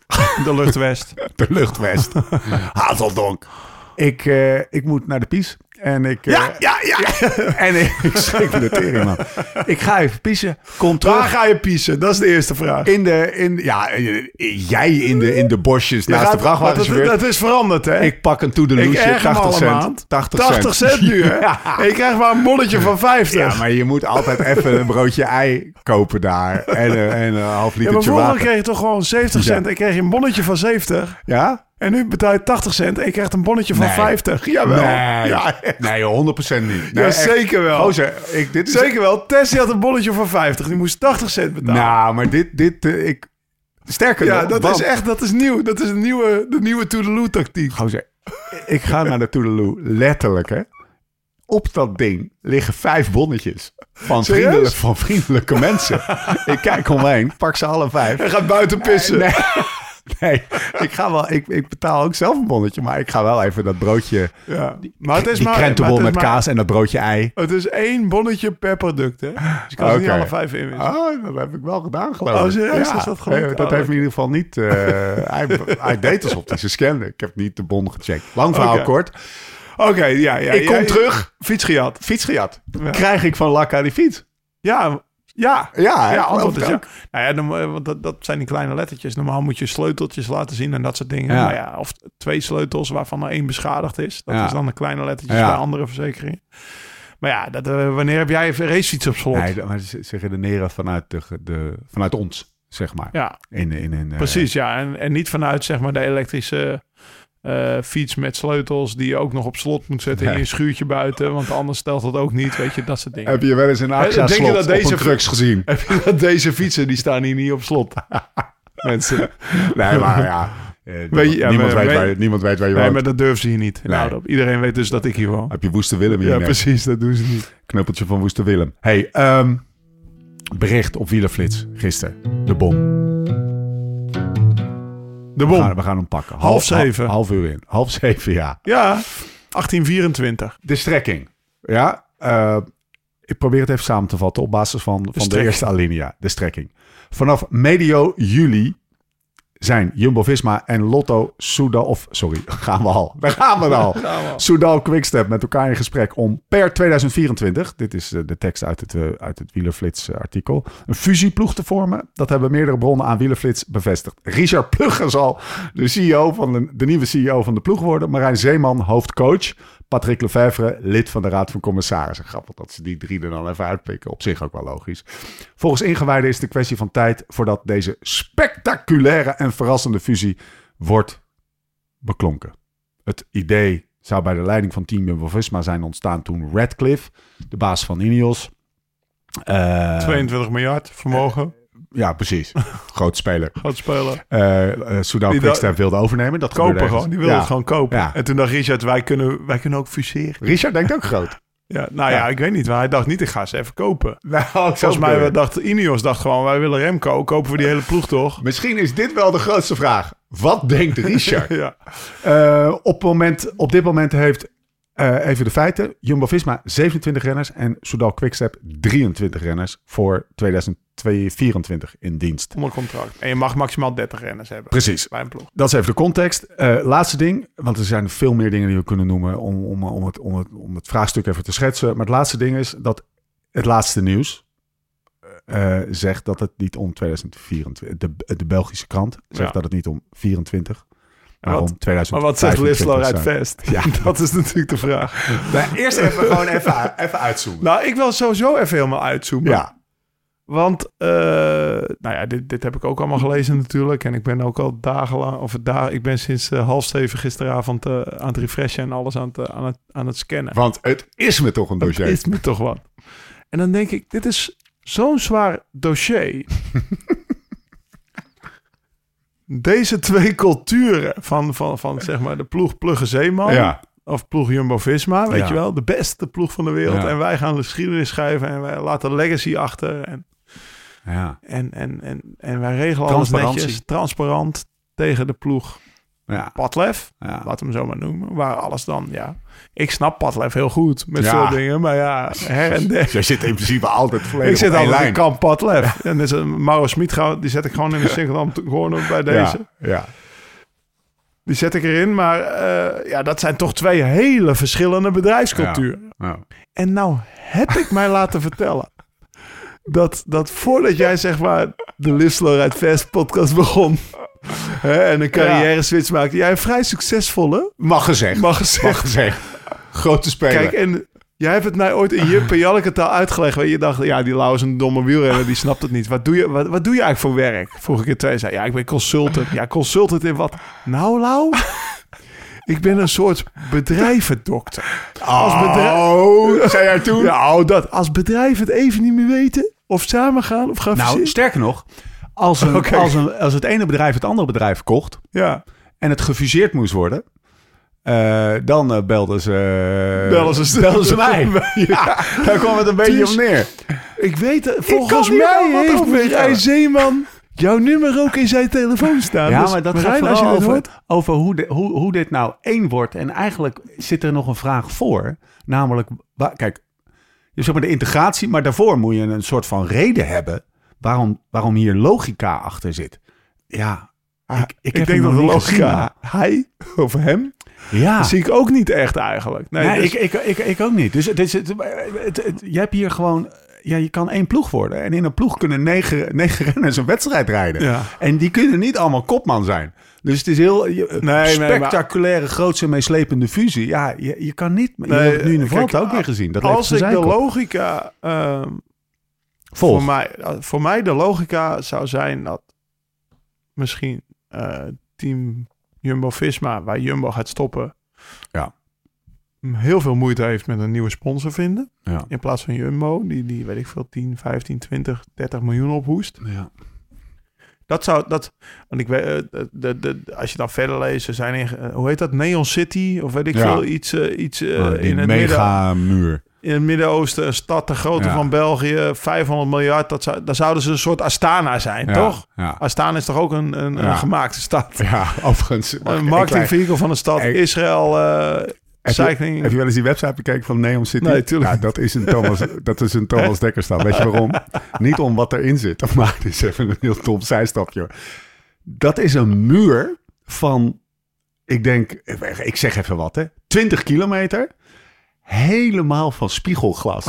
De luchtwest. [LAUGHS]
De luchtwest. [LAUGHS] Hazeldonk. Ik, eh, ik moet naar de pies. En ik... eh,
Ja, ja, ja. [LAUGHS]
En ik, ik [LAUGHS] schrik de tering, man. Ik ga even pissen. Kom
Waar ga je piezen? Dat is de eerste vraag.
In de, in, ja, eh, jij in de, in de bosjes
Je
naast
gaat-
de vrachtwagenchauffeur.
Dat, dat is veranderd, hè?
Ik pak een toedeloesje,
erger me
80
alle
cent.
maand.
80
80 cent nu, hè? [LAUGHS]
Ja.
Ik krijg maar een bonnetje van 50.
Ja, maar je moet altijd even een broodje ei kopen daar. En, een- en een half
Ja, maar vroeger
water.
kreeg je toch gewoon 70 cent.
Ja.
Ik kreeg een bonnetje van 70.
Ja?
En nu betaal je 80 cent. En je krijgt een bonnetje van
Nee.
50. Jawel.
Nee,
Ja,
nee 100% niet. Nee,
ja, zeker wel.
Gozer, ik, dit is
Zeker wel. Tessie had een bonnetje van 50. Die moest 80 cent betalen.
Nou, maar dit, dit eh, ik... Sterker
ja,
nog,
dat
want-
is echt dat is nieuw. Dat is een nieuwe, de nieuwe Toedeloe-tactiek.
Gozer, ik ga naar de Toedeloe, letterlijk hè. Op dat ding liggen vijf bonnetjes van,
Serieus?
vriendelijk, van vriendelijke mensen. ik kijk omheen, pak ze alle vijf.
Hij gaat buiten pissen.
Nee, nee [LAUGHS] ik, ga wel, ik, ik betaal ook zelf een bonnetje, maar ik ga wel even dat broodje,
Ja. Maar het is
die
maar,
krentenbol met
maar-
kaas en dat broodje ei.
Het is één bonnetje per product, hè? Dus je kan ze niet alle vijf inwissen.
Oh, dat heb ik wel gedaan, geloof
Oh,
ik.
serieus? Is dat gelukt?
Nee, dat
Oh,
heeft in ieder geval niet... eh, [LAUGHS] hij, hij deed alsof hij ze scande. Ik heb niet de bon gecheckt. Lang verhaal kort.
Oké, ja, ja.
Ik kom
ja,
terug.
Fiets gejat.
Fiets gejat. Krijg ik van Lakka die fiets?
Ja, ja.
Ja, hè?
Ja, antwoord is ja. Nou ja, dan, eh, want dat, dat zijn die kleine lettertjes. Normaal moet je sleuteltjes laten zien en dat soort dingen.
Ja.
Maar ja, of twee sleutels waarvan er één beschadigd is. Dat
Ja.
is dan de kleine lettertjes bij andere verzekeringen. Maar ja, dat, eh, wanneer heb jij een racefiets op slot?
Nee, maar ze, redeneren vanuit, de, de, vanuit ons, zeg maar.
Ja,
In, in, in, eh,
precies. Ja, en, en niet vanuit zeg maar de elektrische eh, fiets met sleutels die je ook nog op slot moet zetten in je schuurtje buiten. Want anders stelt het ook niet, weet je, dat soort dingen.
Heb je wel eens een
Eh, je
slot
dat
op
deze
een crux gezien? [LAUGHS]
Heb je dat deze fietsen, die staan hier niet op slot. [LAUGHS] Mensen.
Nee, maar ja. [LAUGHS] eh,
Weet je, ja,
niemand,
maar-
weet waar, niemand weet waar je
Nee,
woont.
maar dat durven ze hier niet.
Nee.
Iedereen weet dus dat ik hier woon.
Heb je Woeste Willem hier?
Ja,
net?
precies. Dat doen ze niet.
Knuppeltje van Woeste Willem. Hey, ehm, bericht op Wielerflits gisteren. De bom.
De
We
bom.
gaan, we gaan hem pakken.
Half zeven.
Half, uur in. Half zeven, ja.
Ja, 1824.
De strekking. Ja, eh, ik probeer het even samen te vatten op basis van, van de eerste alinea. De strekking. Vanaf medio juli zijn Jumbo-Visma en Lotto Soudal... Of, sorry, [LAUGHS] gaan we al. Daar [LAUGHS] gaan we al. Soudal Quickstep met elkaar in gesprek om per 2024... Dit is eh, de tekst uit het, eh, uit het Wielerflits eh, artikel... een fusieploeg te vormen. Dat hebben meerdere bronnen aan Wielerflits bevestigd. Richard Plugger zal de, CEO van de, de nieuwe CEO van de ploeg worden. Marijn Zeeman, hoofdcoach. Patrick Lefevre, lid van de Raad van Commissarissen. Grappig dat ze die drie er dan even uitpikken. Op zich ook wel logisch. Volgens ingewijden is het een kwestie van tijd... voordat deze spectaculaire en verrassende fusie wordt beklonken. Het idee zou bij de leiding van Team Jumbo-Visma zijn ontstaan toen Radcliffe, de baas van Ineos... eh,
22 miljard vermogen.
Ja, precies. [LAUGHS] Groot speler.
Groot speler.
eh uh, Soudal Quickstep wilde overnemen. Dat
Kopen gewoon. Die wilde
ja.
het gewoon kopen.
Ja.
En toen dacht Richard, wij kunnen, wij kunnen ook fuseren.
Richard denkt ook groot. [LAUGHS]
Ja, nou ja,
Ja.
ik weet niet. Maar hij dacht niet, ik ga ze even kopen. [LAUGHS]
Nou,
Volgens mij dacht Ineos dacht gewoon, wij willen Remco. Kopen we die hele ploeg toch?
Misschien is dit wel de grootste vraag. Wat denkt Richard?
ja.
Eh, op, moment, op dit moment heeft Eh, even de feiten. Jumbo-Visma 27 renners en Soudal Quickstep 23 renners voor 2024 in dienst.
Onder contract. En je mag maximaal 30 renners hebben.
Precies.
Bij een ploeg.
Dat is even de context. Eh, laatste ding, want er zijn veel meer dingen die we kunnen noemen om, om, om, het, om, het, om het vraagstuk even te schetsen. Maar het laatste ding is dat het laatste nieuws eh, zegt dat het niet om 2024, de, de Belgische krant zegt
Ja.
dat het niet om 24, maar
wat- Maar
2025
wat zegt Lislo uit. Vest?
Ja. [LAUGHS]
Dat is natuurlijk de vraag.
eerst even gewoon even, even uitzoomen.
Nou, ik wil sowieso even helemaal uitzoomen.
Ja,
Want, eh, nou ja, dit, dit heb ik ook allemaal gelezen natuurlijk. En ik ben ook al dagenlang, of da ik ben sinds eh, half zeven gisteravond eh, aan het refreshen en alles aan het, aan het, aan het scannen.
want het is me toch een dossier.
is me toch wat. En dan denk ik, dit is zo'n zwaar dossier. [LAUGHS] Deze twee culturen van, van, van zeg maar de ploeg Plugge Zeeman
Ja,
of ploeg Jumbo-Visma, weet
Ja.
je wel. De beste ploeg van de wereld.
Ja.
En wij gaan de geschiedenis schrijven en wij laten legacy achter. En,
ja,
en, en, en, en wij regelen alles netjes, transparant tegen de ploeg
ja,
Padlef.
ja.
Laat hem zo maar noemen. Waar alles dan, ja. Ik snap Padlef heel goed met
Ja.
veel dingen. Maar ja, her en der.
Jij zit in principe altijd volledig
Ik zit altijd in kamp Padlef. En dus een Mauro Smit, die zet ik gewoon in de single gewoon bij deze.
Ja.
Die zet ik erin. Maar eh, ja, dat zijn toch twee hele verschillende bedrijfsculturen.
Ja.
En nou heb ik mij [LAUGHS] laten vertellen... Dat, dat voordat jij zeg maar de Listler uit Fest podcast begon... [LAUGHS] Hè, en een carrière switch maakte... jij een vrij succesvolle,
Mag gezegd.
mag gezegd...
Mag gezegd. Grote speler.
Kijk, en jij hebt het mij ooit in Jip [LAUGHS] en Janneke taal uitgelegd. Waar je dacht, ja, die Lau is een domme wielrenner, die snapt het niet. Wat doe je, wat, wat doe je eigenlijk voor werk? Vroeg ik het twee. Zei, ja, ik ben consultant. Ja, consultant in wat? Nou, Lau? [LAUGHS] Ik ben een soort bedrijvendokter. Als bedrijf...
Oh, zei jij toen?
Ja, oh, dat. Als bedrijven het even niet meer weten, of samen gaan, of gaan
Nou, sterker nog, als, een, [LAUGHS] als, een, als het ene bedrijf het andere bedrijf kocht
Ja,
en het gefuseerd moest worden, eh, dan eh, belden ze, belden ze [LAUGHS] mij. [LAUGHS] ja, daar kwam het een beetje
Dus-
op neer.
ik weet het. Volgens mij heeft Marijn. Zeeman jouw nummer ook in zijn telefoon staan.
Ja,
Dus
maar dat gaat
Marijn,
vooral over,
hoort...
over hoe, de, hoe, hoe dit nou één wordt. En eigenlijk zit er nog een vraag voor. Namelijk, kijk, je zeg maar de integratie, maar daarvoor moet je een soort van reden hebben waarom, waarom hier logica achter zit. Ja, ik, ik,
Ik,
heb
denk dat de
gezien,
logica, hij of hem,
Ja,
zie ik ook niet echt eigenlijk. Nee, dus-
ik, ik, ik, ik ook niet. Dus het is, het, het, het- je hebt hier gewoon... Ja, je kan één ploeg worden. En in een ploeg kunnen negen, negen [LAUGHS] renners een wedstrijd rijden.
Ja.
En die kunnen niet allemaal kopman zijn. Dus het is heel je-
Nee, nee, maar-
spectaculaire, grootse, meeslepende fusie. Ja, je, je kan niet... je
Nee,
hebt het nu in de ook weer gezien. Dat
als ik de logica... ehm,
Volg.
voor, mij, voor mij de logica zou zijn dat misschien eh, team Jumbo-Visma, waar Jumbo gaat stoppen...
Ja.
heel veel moeite heeft met een nieuwe sponsor vinden.
Ja.
In plaats van Jumbo, die, die weet ik veel, 10, 15, 20, 30 miljoen ophoest.
Ja.
Dat zou, dat, want ik weet, eh, de, als je dan verder leest, er zijn in, eh, hoe heet dat, Neon City, of weet ik
Ja.
veel, iets, eh, iets eh,
Oh,
in het midden,
mega muur.
In het Midden-Oosten, een stad de grootte
Ja.
van België, 500 miljard, dat zou, daar zouden ze een soort Astana zijn,
Ja,
toch?
Ja.
Astana is toch ook een, een, gemaakte stad?
ja, overigens.
Een
ik
marketingvehikel van een stad,
Ik-
Israël, eh
Heb je, heb je wel eens die website bekeken van Neon City?
Nee, tuurlijk
Ja, dat is een Thomas, [LAUGHS] dat is een Thomas Dekkerstad. Weet je waarom? [LAUGHS] Niet om wat erin zit. [LAUGHS] Maar het is even een heel dom zijstapje. Dat is een muur van, ik denk, ik zeg even wat hè, 20 kilometer. Helemaal van spiegelglas.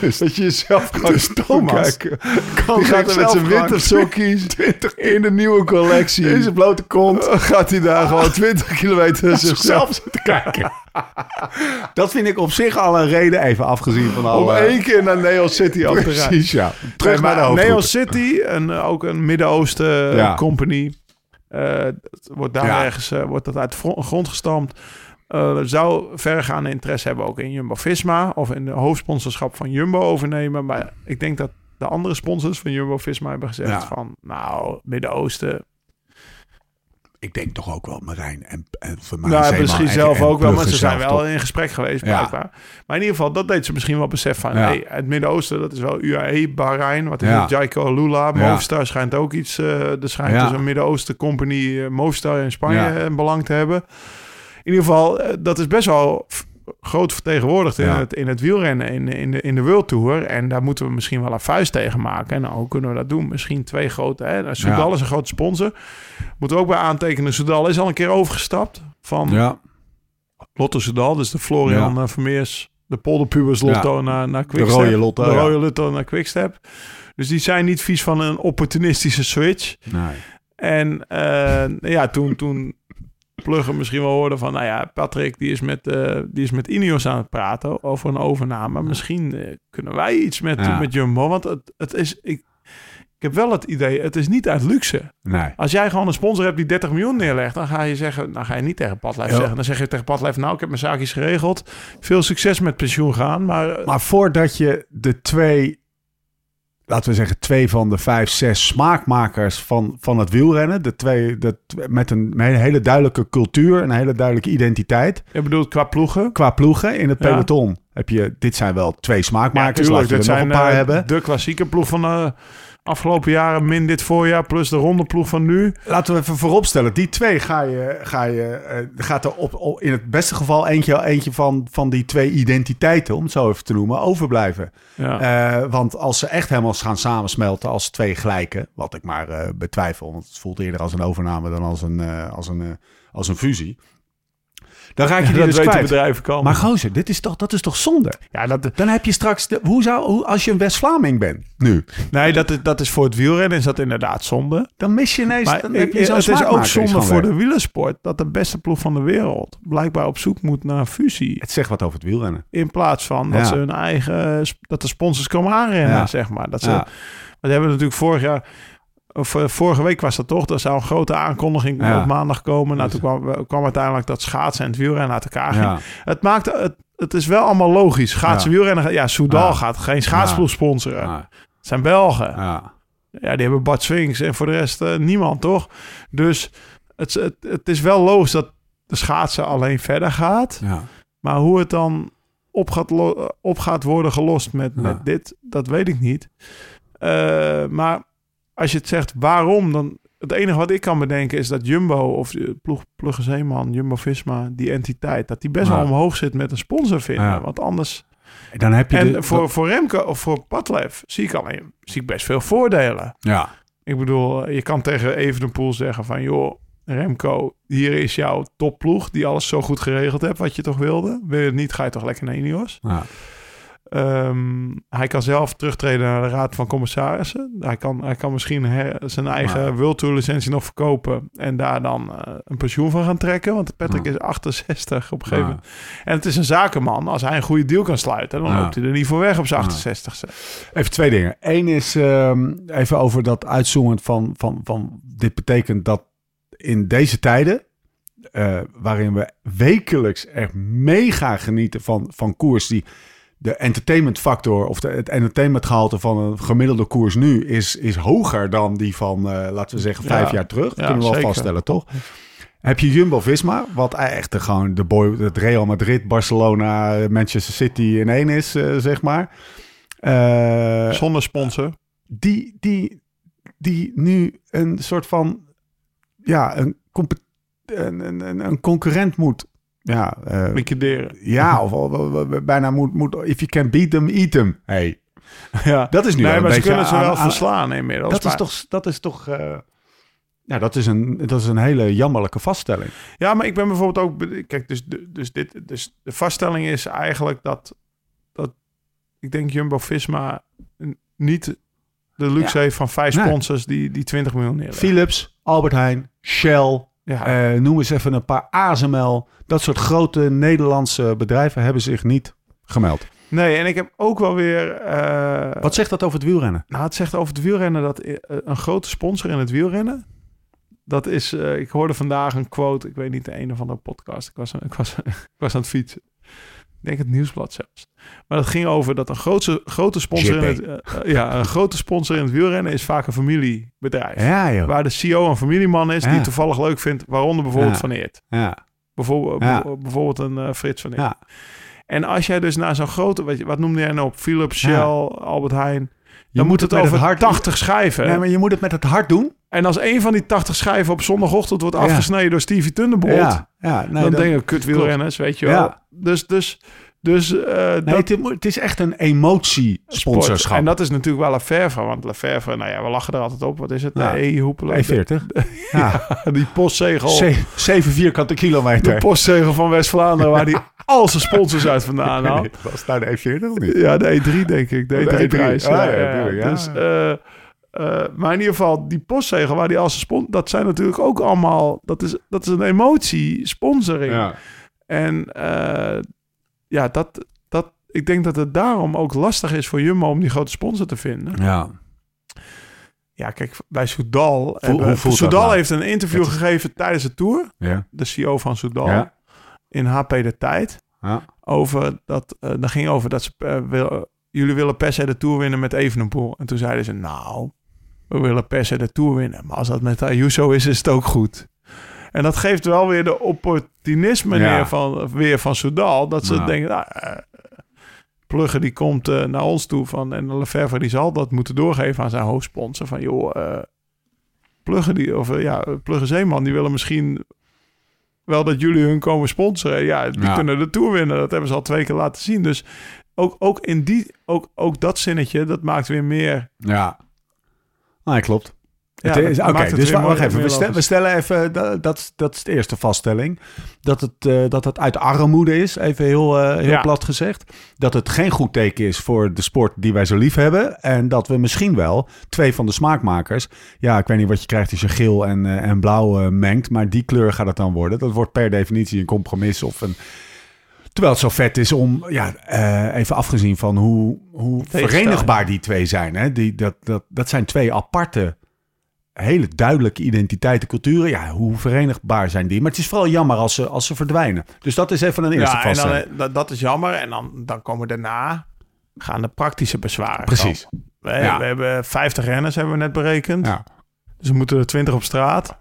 dus, [LAUGHS]
dat je jezelf gewoon
dus Thomas
kijken.
kan
Die gaat met zijn
gewoon
wintersokkies
20
in de nieuwe collectie.
in zijn blote kont [LAUGHS]
gaat hij daar gewoon 20 kilometer zichzelf
zitten kijken. [LAUGHS] Dat vind ik op zich al een reden, even afgezien van
om
alle...
één keer naar Neon City af te rijden.
Precies, ja. Terug
Nee,
naar de.
Neon City, en ook een Midden-Oosten
Ja.
company. Eh, wordt daar
Ja.
ergens eh, wordt dat uit grond gestampt. Eh, zou verregaande interesse hebben ook in Jumbo-Visma... of in de hoofdsponsorschap van Jumbo overnemen. Maar ik denk dat de andere sponsors van Jumbo-Visma hebben gezegd
Ja.
van... nou, Midden-Oosten...
Ik denk toch ook wel Marijn en, en
Nou,
Zeeman
misschien
en-
zelf
en
ook wel, maar ze zijn wel
toch?
in gesprek geweest,
Ja.
blijkbaar. Maar in ieder geval, dat deed ze misschien wel besef van...
Ja.
Hey, het Midden-Oosten, dat is wel UAE, Bahrein, wat is
Ja.
het? Jaiko Lula. Movistar schijnt ook iets... eh er schijnt dus een Midden-Oosten company, eh, Movistar in Spanje, een belang te hebben. ieder geval, eh, dat is best wel groot vertegenwoordigd in,
Ja.
het, in het wielrennen in, in, de, in de World Tour. En daar moeten we misschien wel een vuist tegen maken. En hoe kunnen we dat doen? Misschien twee grote. Hè? Nou, Soudal
Ja.
is een grote sponsor. Moeten we ook bij aantekenen. Soudal is al een keer overgestapt van
Ja,
Lotto Soudal. Dus de Florian
Ja.
eh, Vermeers, de Polderpubers Lotto naar, naar
de
Quickstep.
rode lotto.
de rode Lotto naar Quickstep. Dus die zijn niet vies van een opportunistische switch.
Nee.
En eh, ja, toen, toen Plugger misschien wel hoorde van... nou ja, Patrick die is, met, eh, die is met Ineos aan het praten over een overname. Misschien eh, kunnen wij iets met,
Ja.
met Jumbo. Want het, het is... Ik, ik heb wel het idee, het is niet uit luxe.
nee.
Als jij gewoon een sponsor hebt die 30 miljoen neerlegt... dan ga je zeggen, dan ga je niet tegen Padlijf
Ja.
zeggen. Dan zeg je tegen Padlijf, nou, ik heb mijn zaakjes geregeld. Veel succes met pensioen gaan. Maar, eh,
Maar voordat je de twee, laten we zeggen, twee van de vijf, zes smaakmakers van, van het wielrennen, de twee, de, met een, met een hele duidelijke cultuur, een hele duidelijke identiteit,
je bedoelt qua ploegen...
qua ploegen in het
Ja.
peloton heb je, dit zijn wel twee smaakmakers,
tuurlijk,
je er
dit
nog
zijn
een paar
eh,
hebben.
de klassieke ploeg van de afgelopen jaren, min dit voorjaar, plus de ronde ploeg van nu.
Laten we even vooropstellen, die twee ga je, ga je, eh, gaat er op, op, in het beste geval eentje, eentje van, van die twee identiteiten, om het zo even te noemen, overblijven.
Ja.
Eh, want als ze echt helemaal gaan samensmelten als twee gelijken, wat ik maar eh, betwijfel, want het voelt eerder als een overname dan als een, als een, als een fusie. Dan raak je [LAUGHS] die
dat
dus
weten bedrijven kan.
Maar gozer, dit is toch, dat is toch zonde?
ja, dat,
Dan heb je straks, de, hoe zou, hoe, als je een West-Vlaming bent nu,
nee, dat is, dat is voor het wielrennen is dat inderdaad zonde.
dan mis je ineens,
Maar
dan heb je zo'n
het is ook zonde voor de wielersport dat de beste ploeg van de wereld blijkbaar op zoek moet naar fusie.
Het zegt wat over het wielrennen.
In plaats van dat
Ja.
ze hun eigen, dat de sponsors komen aanrennen,
Ja.
zeg maar. Dat ze,
Ja.
Want we hebben natuurlijk vorig jaar, of eh, vorige week was dat toch, er zou een grote aankondiging
Ja.
op maandag komen. Nou,
Dus-
toen kwam, kwam uiteindelijk dat schaatsen en het wielrennen uit elkaar ging.
Ja.
Het maakt het, het is wel allemaal logisch. Schaatsen,
Ja.
wielrennen, ja, Soudal gaat geen schaatsploeg sponsoren. Het zijn Belgen.
Ja.
Ja, die hebben Bart Swings en voor de rest eh, niemand, toch? Dus het, het, het is wel logisch dat de schaatsen alleen verder gaat.
Ja.
Maar hoe het dan op gaat, op gaat worden gelost met, met dit, dat weet ik niet. Eh, maar als je het zegt waarom, dan... Het enige wat ik kan bedenken is dat Jumbo of de ploeg, Plugge Zeeman, Jumbo-Visma, die entiteit, dat die best
Ja.
wel omhoog zit met een sponsor vinden.
Ja.
Want anders...
Dan heb je
En
de,
voor, voor Remco of voor Padlef zie ik alleen zie ik best veel voordelen.
ja.
Ik bedoel, je kan tegen Evenepoel zeggen van... joh, Remco, hier is jouw topploeg... die alles zo goed geregeld hebt wat je toch wilde. Wil je het niet, ga je toch lekker naar Ineos.
Ja.
Ehm, hij kan zelf terugtreden naar de Raad van Commissarissen. Hij kan, hij kan misschien her- zijn eigen
Ja.
World Tour licentie nog verkopen... en daar dan eh, een pensioen van gaan trekken. Want Patrick
Ja.
is 68 op een gegeven
Ja.
moment. En het is een zakenman. Als hij een goede deal kan sluiten... dan loopt hij er niet voor weg op zijn
Ja.
68ste.
Even twee dingen. Eén is ehm, even over dat uitzoomen van, van, van... Dit betekent dat in deze tijden... eh, waarin we wekelijks echt mega genieten van, van koers... die de entertainment factor of de, het entertainment gehalte van een gemiddelde koers nu... is, is hoger dan die van, eh, laten we zeggen, vijf
Ja.
jaar terug. Dat
Ja,
kunnen we wel vaststellen, toch? Heb je Jumbo-Visma, wat echt de, gewoon de boy, het Real Madrid, Barcelona, Manchester City in één is, eh, zeg maar. Eh,
Zonder sponsor.
die, die, die nu een soort van, ja, een, een, een, een concurrent moet, ja, eh,
Liquideren.
ja, of, of- bijna moet, moet, if you can beat them, eat them. Hey, [LAUGHS]
Ja.
dat is nu
Nee,
een
maar ze
beetje
kunnen ze wel
aan-
verslaan inmiddels.
Dat is toch, dat is toch, ja, dat is een, dat is een hele jammerlijke vaststelling.
Ja, maar ik ben bijvoorbeeld ook... Kijk, dus, dus, dit, dus de vaststelling is eigenlijk dat... dat ik denk Jumbo-Visma n- niet de luxe
Ja.
heeft van vijf
Nee.
sponsors die, die 20 miljoen neerleggen.
Philips, Albert Heijn, Shell,
Ja.
eh, noem eens even een paar ASML. Dat soort grote Nederlandse bedrijven hebben zich niet gemeld.
nee, en ik heb ook wel weer... eh,
Wat zegt dat over het wielrennen?
Nou, het zegt over het wielrennen dat eh, een grote sponsor in het wielrennen. Dat is, ik hoorde vandaag een quote, ik weet niet de een of andere podcast. Ik was, ik was, [LAUGHS] ik was aan het fietsen. Ik denk het nieuwsblad zelfs. Maar dat ging over dat een grote, grote sponsor in het, eh, eh, ja, een grote sponsor in het wielrennen is vaak een familiebedrijf.
Ja, joh.
Waar de CEO een familieman is die
Ja.
toevallig leuk vindt, waaronder bijvoorbeeld
Ja.
Van Eert.
Ja,
Bijvoorbeeld,
Ja.
bijvoorbeeld een eh, Frits van Eert.
ja.
En als jij dus naar zo'n grote, wat, je- wat noemde jij nou op? Philips, Shell. Albert Heijn.
Je
Dan moet het
met
over
hart
80 schijven.
Nee, maar je moet het met het hart doen.
En als een van die 80 schijven op zondagochtend wordt
Ja.
afgesneden door Stevie Thunderbolt...
Ja, ja nee,
dan
dat-
denk ik, kutwielrenners, weet je wel. Dus, dus, dus eh,
nee,
dat
het, is- het is echt een emotiesponsorschap.
En dat is natuurlijk wel Lefevre. Want Lefevre, nou ja, we lachen er altijd op. Wat is het?
Ja.
Nee, hoepelen.
E40. [LAUGHS] Ja.
Die postzegel.
Ze- Zeven vierkante
De
kilometer.
postzegel van West-Vlaanderen, waar die [LAUGHS] al zijn sponsors uit vandaan haalt.
Nee, Was het nou de E40 of niet?
Ja, de E3 denk ik. De
Oh, de
E3-prijs.
E3. Ah, ja, ja.
Dus, eh, eh, maar in ieder geval, die postzegel waar die als zijn. Dat zijn natuurlijk ook allemaal... Dat is, dat is een emotie, sponsoring.
Ja.
En ja, dat, dat, ik denk dat het daarom ook lastig is voor Jumbo om die grote sponsor te vinden.
ja.
Ja, kijk, bij Soudal...
Hoe dat
Soudal
nou?
heeft een interview
Het
gegeven tijdens de Tour.
Ja.
De CEO van Soudal.
Ja.
In HP De Tijd.
Ja.
over dat, eh dat ging over dat ze eh, wil, jullie willen per se de Tour winnen met Evenepoel. En toen zeiden ze, nou, we willen per se de Tour winnen. Maar als dat met Ayuso is, is het ook goed. En dat geeft wel weer de opportunisme
Ja.
neer van, weer van Soudal. Dat ze
Ja.
denken, nou, eh, Plugge die komt eh, naar ons toe van, en Lefevre die zal dat moeten doorgeven aan zijn hoofdsponsor. Van joh, Plugge, die, of, ja, Plugge Zeeman, die willen misschien wel dat jullie hun komen sponsoren. Ja, die
Ja.
kunnen de Tour winnen. Dat hebben ze al twee keer laten zien. Dus ook, ook in die, ook, ook dat zinnetje, dat maakt weer meer...
Ja. Nee, klopt.
Ja,
Oké, dus wacht even. We, stel- stellen even, dat, dat, is de eerste vaststelling. Dat het, eh, dat het uit armoede is, even heel, eh, heel
Ja.
plat gezegd. Dat het geen goed teken is voor de sport die wij zo lief hebben. En dat we misschien wel twee van de smaakmakers. Ja, ik weet niet wat je krijgt als je geel en, eh, en blauw mengt. Maar die kleur gaat het dan worden. Dat wordt per definitie een compromis of een. Terwijl het zo vet is om, ja, even afgezien van hoe, hoe verenigbaar die twee zijn. Hè? Die, dat, dat, dat zijn twee aparte hele duidelijke identiteiten, culturen. Ja, hoe verenigbaar zijn die? Maar het is vooral jammer als ze, als ze verdwijnen. Dus dat is even een eerste
Ja, en dan, eh, dat, is jammer. En dan, dan komen daarna gaan de praktische bezwaren
Precies.
komen. We,
Ja.
we hebben 50 renners, hebben we net berekend.
Ja.
Dus we moeten er 20 op straat.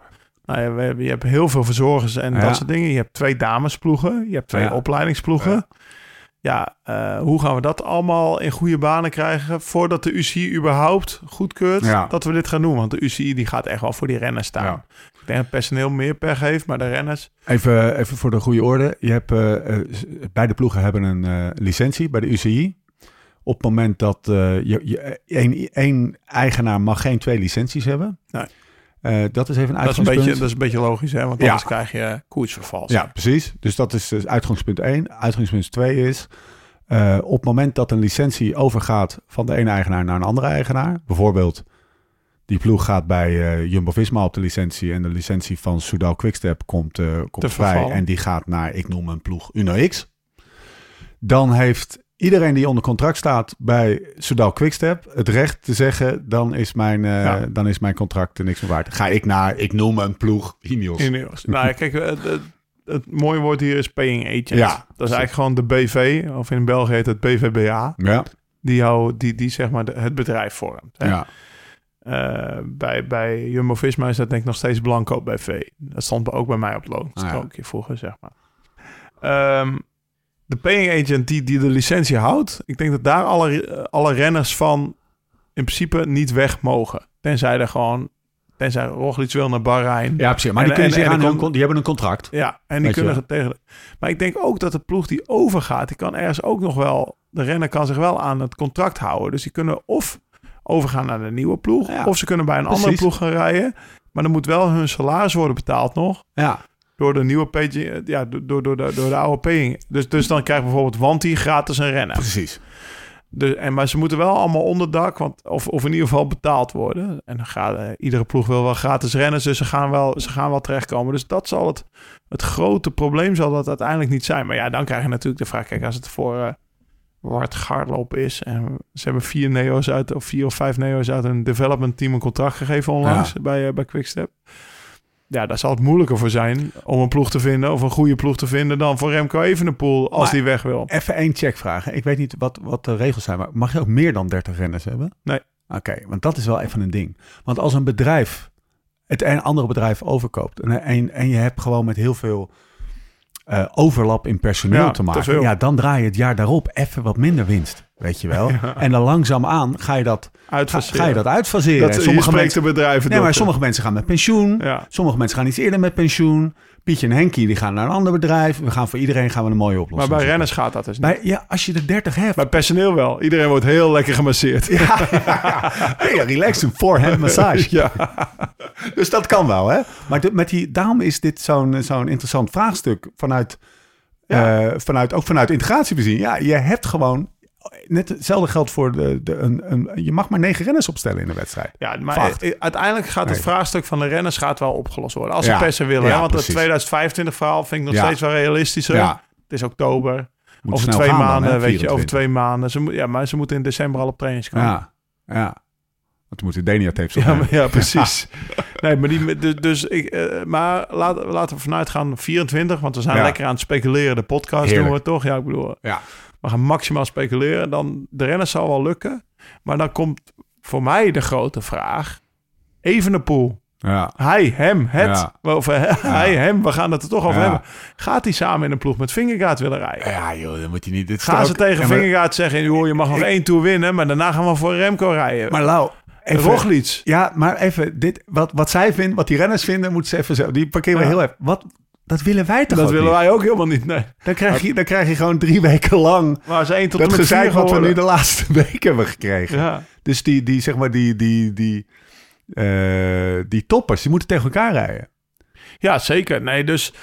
Nou ja, we hebben, je hebt heel veel verzorgers en
Ja.
dat soort dingen. Je hebt twee damesploegen. Je hebt twee
Ja.
opleidingsploegen. Ja, eh, hoe gaan we dat allemaal in goede banen krijgen... voordat de UCI überhaupt goedkeurt
Ja.
dat we dit gaan doen? Want de UCI die gaat echt wel voor die renners staan.
Ja.
Ik denk dat het personeel meer pech heeft, maar de renners...
Even, even voor de goede orde. Je hebt, eh, eh, beide ploegen hebben een licentie bij de UCI. Op het moment dat je, je, één, één eigenaar mag geen twee licenties hebben.
Nee.
Eh, dat is even een
Dat is, een
uitgangspunt.
beetje, dat is een beetje logisch, hè? Want
Ja.
anders krijg je koersvervals.
Ja, precies. Dus dat is dus uitgangspunt 1. Uitgangspunt 2 is... eh, op het moment dat een licentie overgaat van de ene eigenaar naar een andere eigenaar... bijvoorbeeld die ploeg gaat bij eh, Jumbo-Visma op de licentie... en de licentie van Soudal Quickstep komt, eh komt vrij... en die gaat naar, ik noem een ploeg Uno X... dan heeft iedereen die onder contract staat bij Soudal Quickstep... het recht te zeggen, dan is mijn, eh,
Ja.
dan is mijn contract niks meer waard. Ga ik naar, ik noem een ploeg Ineos.
Ineos. nou ja, kijk, het, het, het mooie woord hier is paying agent.
Ja.
Dat is eigenlijk gewoon de BV, of in België heet het BVBA,
Ja,
die, jou, die, die zeg maar de- het bedrijf vormt. Hè?
ja.
Eh, bij, bij Jumbo-Visma is dat denk ik nog steeds Blanco BV. Dat stond ook bij mij op loonstrookje vroeger, zeg maar. Ehm, de paying agent die, die de licentie houdt, ik denk dat daar alle, alle renners van in principe niet weg mogen. Tenzij er gewoon, tenzij Roglic wil naar Bahrein.
Ja, precies. Maar
En-
die, kunnen
en-
aan hun die hebben een contract.
Ja, en die kunnen het tegen. Maar ik denk ook dat de ploeg die overgaat, die kan ergens ook nog wel. De renner kan zich wel aan het contract houden. Dus die kunnen of overgaan naar de nieuwe ploeg,
Ja,
of ze kunnen bij een andere ploeg gaan rijden. Maar dan moet wel hun salaris worden betaald nog.
Ja,
Door de nieuwe page, ja, door, door, door, de, door de oude paying. Dus, dus dan krijgt bijvoorbeeld Wanty gratis een rennen.
precies.
Dus, en, maar ze moeten wel allemaal onderdak, want, of, of in ieder geval betaald worden. En dan gaat, eh, iedere ploeg wil wel gratis rennen, dus ze gaan wel, ze gaan wel terechtkomen. Dus dat zal het, het grote probleem zal dat uiteindelijk niet zijn. Maar ja, dan krijg je natuurlijk de vraag, kijk, als het voor eh Wart Gaardloop is... en ze hebben vier neo's uit, of vier of vijf neo's uit een development team een contract gegeven onlangs bij, eh, bij Quickstep. Ja, daar zal het moeilijker voor zijn om een ploeg te vinden... of een goede ploeg te vinden dan voor Remco Evenepoel als die weg wil.
Even één check vragen. Ik weet niet wat, wat de regels zijn, maar mag je ook meer dan 30 renners hebben?
Nee.
Oké, want dat is wel even een ding. Want als een bedrijf het een andere bedrijf overkoopt en, en, en je hebt gewoon met heel veel eh, overlap in personeel
Ja,
te maken, ja, dan draai je het jaar daarop even wat minder winst. weet je wel. [LAUGHS] En dan langzaamaan ga je dat,
Uitfaseren.
ga je dat uitfaseren.
Dat,
sommige mensen,
bedrijven
nee, maar sommige mensen gaan met pensioen.
Ja.
Sommige mensen gaan iets eerder met pensioen. Pietje en Henkie die gaan naar een ander bedrijf. We gaan voor iedereen gaan we een mooie
Maar
oplossing.
bij
zoeken.
renners gaat dat dus niet.
Bij, ja, als je er 30 hebt.
Bij personeel wel. Iedereen wordt heel lekker gemasseerd.
Ja, [LAUGHS] ja, relax, een forehand massage. [LAUGHS]
Ja.
Dus dat kan wel, hè? Maar de- met die, daarom is dit zo'n zo'n interessant vraagstuk vanuit,
Ja.
eh, vanuit, ook vanuit integratie bezien. Ja, je hebt gewoon, net hetzelfde geldt voor de, de een, een, je mag maar negen renners opstellen in een wedstrijd.
Ja, maar u- uiteindelijk gaat het
Nee.
vraagstuk van de renners gaat wel opgelost worden. Als ze
Ja.
per se willen.
Ja,
hè? Want het 2025 verhaal vind ik nog
Ja.
steeds wel realistischer.
Ja.
Het is oktober.
Moet
over
snel
twee
dan,
maanden, weet je,
24.
over twee maanden. Ze, moet- ja, maar ze moeten in december al op trainings komen.
Ja, ja. Want we moeten Denia tapes
Ja,
opnemen.
maar- ja, [LAUGHS] precies. Nee, maar die, dus, dus ik, eh, maar laten, laten we vanuit gaan 24, want we zijn
Ja.
lekker aan het speculeren. De podcast
Heerlijk.
doen we toch? Ja, ik bedoel,
Ja.
We gaan maximaal speculeren. Dan de renners zal wel lukken, maar dan komt voor mij de grote vraag: Evenepoel.
Ja.
Hij, hem, het.
Ja.
Of, eh, [LAUGHS] hij, hem, we gaan het er toch over
Ja.
hebben. Gaat hij samen in een ploeg met Vingegaard willen rijden?
Ja, joh, dan moet hij niet. Dit
Gaan ze
ook-
tegen Vingegaard zeggen, joh, je mag nog één tour winnen, maar daarna gaan we voor Remco rijden.
Maar Lau, even,
Roglic.
Ja, maar even, dit, wat, wat zij vinden, wat die renners vinden, moeten ze even zo. Die parkeren we
Ja.
heel even. Wat, dat willen wij toch
Dat
ook
willen
niet?
wij ook helemaal niet, nee.
Dan krijg, je, dan krijg je gewoon drie weken lang
Maar ze één tot
dat gezeik wat we nu de laatste [LAUGHS] week hebben gekregen.
Ja.
Dus die, die, zeg maar, die, die, die, eh, die toppers, die moeten tegen elkaar rijden.
ja, zeker. Nee, dus,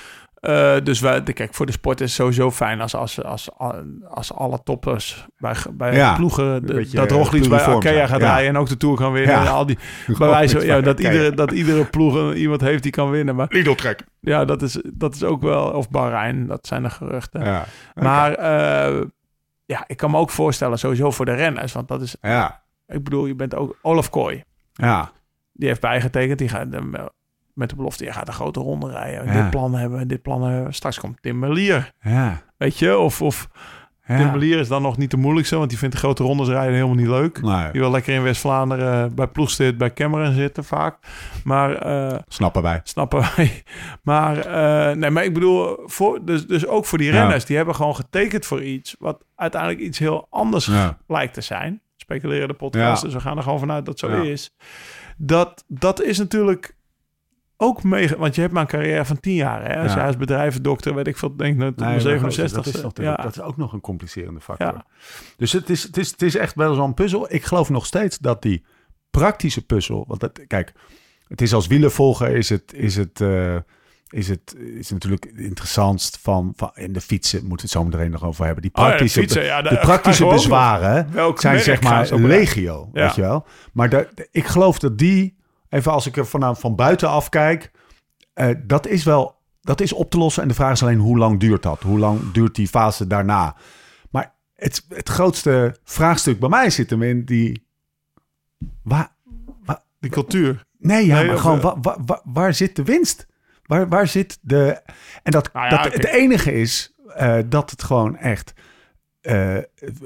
eh, dus wij, de- kijk, voor de sport is het sowieso fijn als, als, als, als alle toppers bij, bij
Ja,
ploegen, de-
beetje,
dat
eh,
Roglic bij Arkea gaat
Ja.
rijden en ook de Tour kan winnen.
Ja.
En al die, [LAUGHS] bij wijze, ja, dat, iedere, dat iedere ploeg iemand heeft die kan winnen. Maar
Lidl trek.
ja, dat is, dat is ook wel, of Bahrein, dat zijn de geruchten.
Ja.
Maar eh, ja, ik kan me ook voorstellen, sowieso voor de renners, want dat is,
Ja.
ik bedoel, je bent ook Olaf Kooi.
Ja.
Die heeft bijgetekend. Die gaat met de belofte, je gaat een grote ronde rijden.
Ja.
Dit plan hebben we, dit plan hebben. Straks komt Tim Merlier,
Ja.
weet je? Of, of Tim
Ja.
Merlier is dan nog niet de moeilijkste, want die vindt de grote rondes rijden helemaal niet leuk.
Nee,
Die wil lekker in West-Vlaanderen eh, bij ploegstid bij Cameron zitten vaak. Maar eh,
snappen wij.
snappen [LAUGHS] wij. Maar, eh, nee, maar ik bedoel, voor, dus, dus ook voor die renners, die hebben gewoon getekend voor iets wat uiteindelijk iets heel anders lijkt te zijn. Speculeren de podcast, dus we gaan er gewoon vanuit dat zo is. Dat, dat is natuurlijk ook mee, want je hebt maar een carrière van 10 jaar. Hè? Als
Ja.
jij als weet ik veel, denk nou, tot
Nee,
mijn
maar
67
Dat is, nog,
ja.
dat is ook nog een complicerende factor.
Ja.
Dus het is, het, is, het is echt wel zo'n puzzel. Ik geloof nog steeds dat die praktische puzzel... Want dat, kijk, het is als wielervolger is het... Is het eh, is het is natuurlijk het interessantst van, van in de fietsen moeten we het zo meteen nog over hebben. Die
Oh ja, de
praktische,
fietsen, ja,
de praktische bezwaren zijn zeg maar legio,
Ja.
weet je wel. Maar de- ik geloof dat die, even als ik er vanaf van buitenaf kijk, eh, dat is wel, dat is op te lossen. En de vraag is alleen hoe lang duurt dat? Hoe lang duurt die fase daarna? Maar het, het grootste vraagstuk bij mij zit hem in die, waar, waar-
Die cultuur.
nee, ja,
Nee,
maar gewoon
eh,
wa- wa- wa- waar zit de winst? Waar, waar zit de, en dat,
Nou ja,
dat het enige is eh, dat het gewoon echt eh,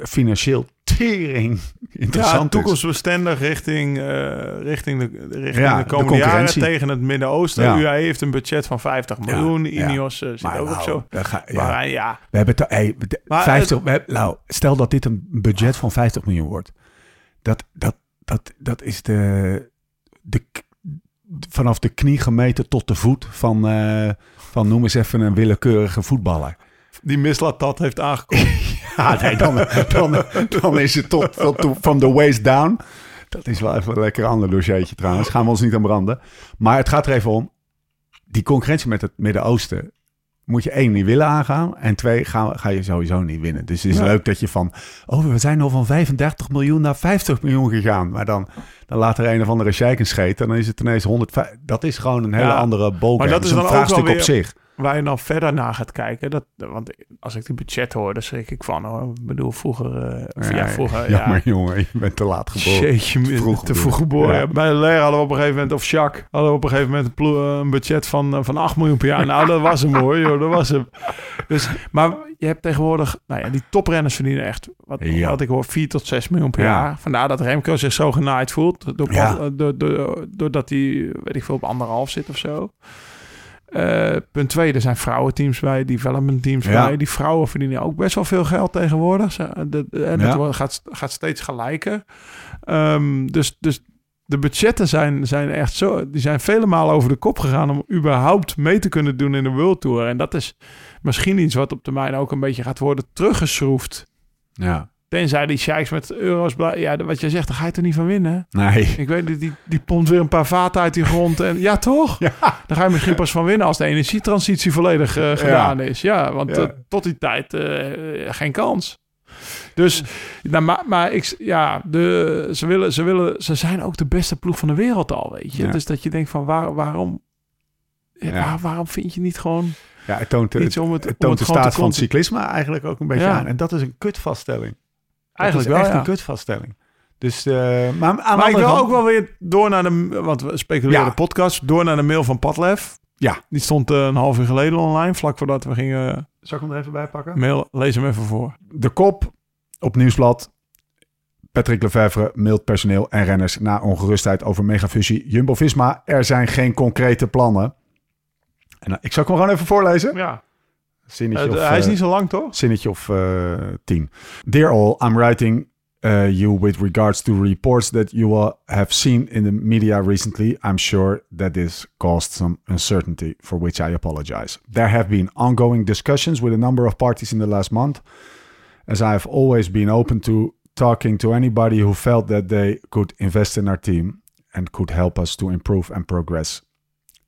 financieel tering
Ja,
interessant is.
toekomstbestendig richting, eh, richting, de, richting
Ja,
de
de
komende jaren tegen het Midden-Oosten.
Ja.
UAE heeft een budget van 50 miljoen.
ja.
Ineos eh, zit
Maar
ook op zo.
ga- ja.
Maar ja,
We hebben het, hey, de-
Maar
50, we hebben- nou, stel dat dit een budget van 50 miljoen wordt. Dat, dat, dat, dat is de, de, vanaf de knie gemeten tot de voet van, van noem eens even een willekeurige voetballer.
die Mislatat heeft aangekondigd. [LAUGHS]
Ja, [LAUGHS] nee, dan, dan, dan is het tot, van the waist down. Dat is wel even een lekker ander dossiertje trouwens. Gaan we ons niet aan branden. Maar het gaat er even om. Die concurrentie met het Midden-Oosten moet je één niet willen aangaan. En twee ga, ga je sowieso niet winnen. Dus het is
Ja.
leuk dat je van... Oh, we zijn al van 35 miljoen naar 50 miljoen gegaan. Maar dan, dan laat er een of andere sheik een scheet. En dan is het ineens 105. Dat is gewoon een hele
Ja.
andere bol.
Maar dat is
een
dan ook
vraagstuk op zich.
Waar je dan verder naar gaat kijken. Dat, want als ik die budget hoor, daar schrik ik van hoor. Ik bedoel, vroeger... eh, ja, vroeger... [LAUGHS]
ja, maar jongen, je bent te laat geboren.
Jeetje,
Te vroeg
te vroeg
geboren. Ja.
Bij hadden we op een gegeven moment, of Jacques, hadden we op een gegeven moment een, een budget van, eh, van 8 miljoen per jaar. [LAUGHS] Nou, dat was hem hoor, joh, dat was hem. Dus, maar je hebt tegenwoordig, nou ja, die toprenners verdienen echt, wat, wat ik hoor, 4 tot 6 miljoen per
Ja.
jaar. Vandaar dat Remco zich zo genaaid voelt, door,
Ja.
door, door, doordat hij, weet ik veel, op anderhalf zit of zo. Eh, punt twee, er zijn vrouwenteams bij, development teams
Ja.
bij. Die vrouwen verdienen ook best wel veel geld tegenwoordig. Ze- de- de- En
Ja.
het gaat, gaat steeds gelijker. Ehm, dus, dus de budgetten zijn, zijn echt zo... Die zijn vele malen over de kop gegaan... om überhaupt mee te kunnen doen in de World Tour. En dat is misschien iets wat op termijn ook een beetje gaat worden teruggeschroefd.
Ja.
Tenzij die sheiks met euro's... Ja, wat je zegt, daar ga je er niet van winnen.
Nee.
Ik weet niet, die, die pompt weer een paar vaten uit die grond. En, ja, toch? [LAUGHS]
Ja.
Daar ga je misschien pas van winnen als de energietransitie volledig eh, gedaan is. Ja, want
Ja.
eh, tot die tijd eh, geen kans. Dus, nou, maar, maar ik, ja, de, ze, willen, ze, willen, ze zijn ook de beste ploeg van de wereld al, weet je.
Ja.
Dus dat je denkt van, waar, waarom, ja,
Ja.
waar- waarom vind je niet gewoon
Ja, het toont,
iets
het,
om het,
het
om
toont de
gewoon te
staat van het cyclisme eigenlijk ook een beetje aan. En dat is een kutvaststelling.
Eigenlijk wel,
echt
ja.
een kutvaststelling. Dus, eh, maar
ik wil ook wel weer door naar de, want we speculeren
Ja.
de podcast, door naar de mail van Padlef.
Ja.
Die stond eh, een half uur geleden online, vlak voordat we gingen
Zal ik hem er even bij pakken?
mail. Lees hem even voor.
De kop op Nieuwsblad. Patrick Lefevre mailt personeel en renners na ongerustheid over megafusie Jumbo-Visma. Er zijn geen concrete plannen. En, nou, ik zal hem gewoon even voorlezen.
Ja.
Zinnetje of,
hij is
eh,
niet zo lang, toch?
zinnetje of eh, tien. Dear all, I'm writing uh, you with regards to reports that you will have seen in the media recently. I'm sure that this caused some uncertainty, for which I apologize. There have been ongoing discussions with a number of parties in the last month, as I have always been open to talking to anybody who felt that they could invest in our team and could help us to improve and progress.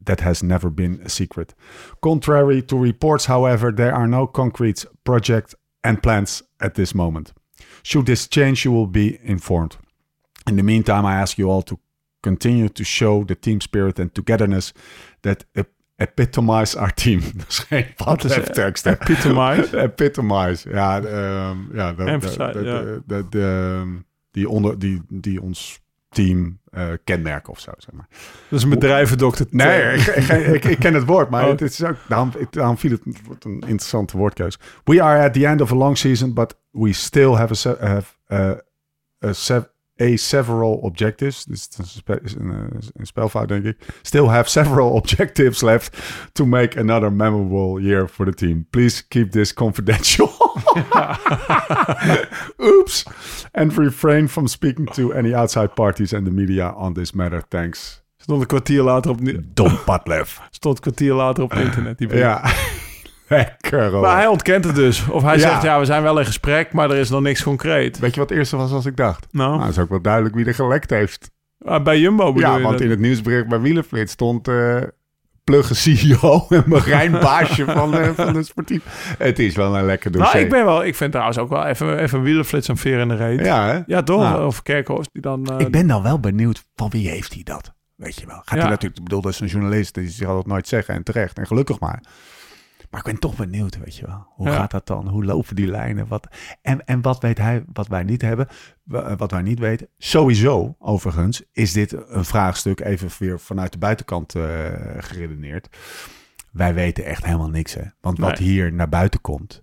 That has never been a secret. Contrary to reports, however, there are no concrete projects and plans at this moment. Should this change, you will be informed. In the meantime, I ask you all to continue to show the team spirit and togetherness that ep- epitomize our team. [LAUGHS] Dat is geen
Wat is,
padlef
Epitomize? [LAUGHS]
epitomize. Ja, ehm, ja, de,
Emphasize, ja.
die, onder, die, die ons team eh, kenmerken of zo, zeg maar.
Dat is een bedrijvendokter.
Nee, ik, ik, ik, ken het woord, maar
Oh.
het is ook, daarom, ik- daarom viel het een interessante woordkeus. We are at the end of a long season, but we still have a, have, uh, a, sev- a several objectives. Dus het is een, eh, spelfout, denk ik. Still have several [LAUGHS] objectives left to make another memorable year for the team. Please keep this confidential. [LAUGHS] Oops. And refrain from speaking to any outside parties and the media on this matter. Thanks.
Stond een kwartier later op,
Don Patlef. [LAUGHS]
stond een kwartier later op internet. Die.
Ja, lekker hoor.
Maar hij ontkent het dus. Of hij
Ja.
zegt, ja, we zijn wel in gesprek, maar er is nog niks concreet.
Weet je wat het eerste was als ik dacht?
Nou,
Nou, het is ook wel duidelijk wie er gelekt heeft.
ah, bij Jumbo bedoel
Ja, want
dat?
in het nieuwsbericht bij Wielenflits stond eh Plugge CEO [LAUGHS] en Marijn baasje van, de van de sportief. Het is wel een lekker dossier.
Nou, ik ben wel... Ik vind trouwens ook wel even, even wielerflits een veer in de reet. Ja,
Ja, hè?
toch?
Ja.
Of die dan... eh,
Ik ben dan wel benieuwd van wie heeft hij dat? Weet je wel. Gaat
Ja.
hij natuurlijk, ik bedoel, dat is een journalist, die zal dat nooit zeggen en terecht. En gelukkig maar. Maar ik ben toch benieuwd, weet je wel. Hoe
Ja.
gaat dat dan? Hoe lopen die lijnen? Wat, en, en wat weet hij, wat wij niet hebben, wa- wat wij niet weten. Sowieso, overigens, is dit een vraagstuk even weer vanuit de buitenkant eh, geredeneerd. Wij weten echt helemaal niks, hè. Want wat
Nee.
hier naar buiten komt,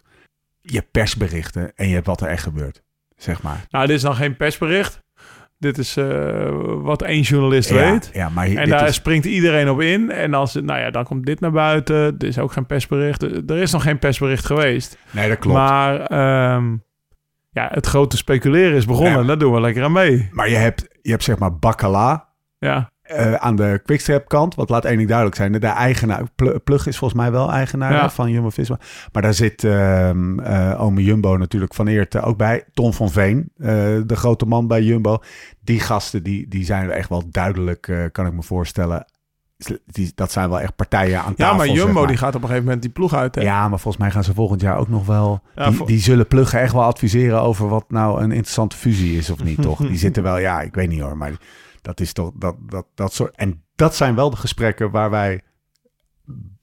je persberichten en je hebt wat er echt gebeurt, zeg maar.
Nou, dit is dan geen persbericht. Dit is eh, wat één journalist
ja,
weet.
Ja, maar
En daar
is,
springt iedereen op in. En als nou ja, dan komt dit naar buiten. Er is ook geen persbericht. Er is nog geen persbericht geweest.
nee, dat klopt.
Maar ehm, ja, het grote speculeren is begonnen.
Ja.
Daar doen we lekker aan mee.
Maar je hebt, je hebt zeg maar Bacala
Ja,
eh, aan de quickstep kant. Wat laat één ding duidelijk zijn. De eigenaar, Pl- Plug is volgens mij wel eigenaar
Ja.
van Jumbo-Visma. Maar daar zit ehm eh, ome Jumbo natuurlijk van Eert ook bij. Tom van Veen, eh, de grote man bij Jumbo. Die gasten, die, die zijn echt wel duidelijk, kan ik me voorstellen. Die, dat zijn wel echt partijen aan tafel.
ja maar
zeg
Jumbo
maar.
die gaat op een gegeven moment die ploeg uit. Hè?
Ja, maar volgens mij gaan ze volgend jaar ook nog wel.
Ja,
die, die zullen pluggen echt wel adviseren over wat nou een interessante fusie is of niet, [LAUGHS] toch? Die zitten wel, ja, ik weet niet hoor, maar dat is toch dat, dat, dat soort. En dat zijn wel de gesprekken waar wij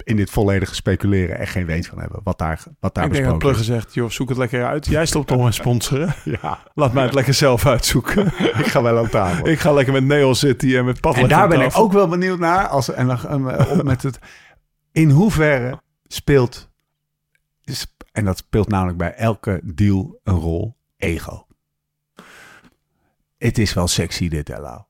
in dit volledige speculeren echt geen weet van hebben. Wat daar, wat daar
ik denk dat
besproken
Plugge zegt, joh, zoek het lekker uit. Jij stopt [LAUGHS] om een sponsoren.
Ja,
Laat mij het lekker zelf uitzoeken. [LAUGHS]
ik ga wel aan tafel.
ik ga lekker met Neo City en met Padlef
en daar ben ik ook wel benieuwd naar. Als, en dan op met het. In hoeverre speelt. En dat speelt namelijk bij elke deal een rol. Ego. Het is wel sexy dit, hè, Lau?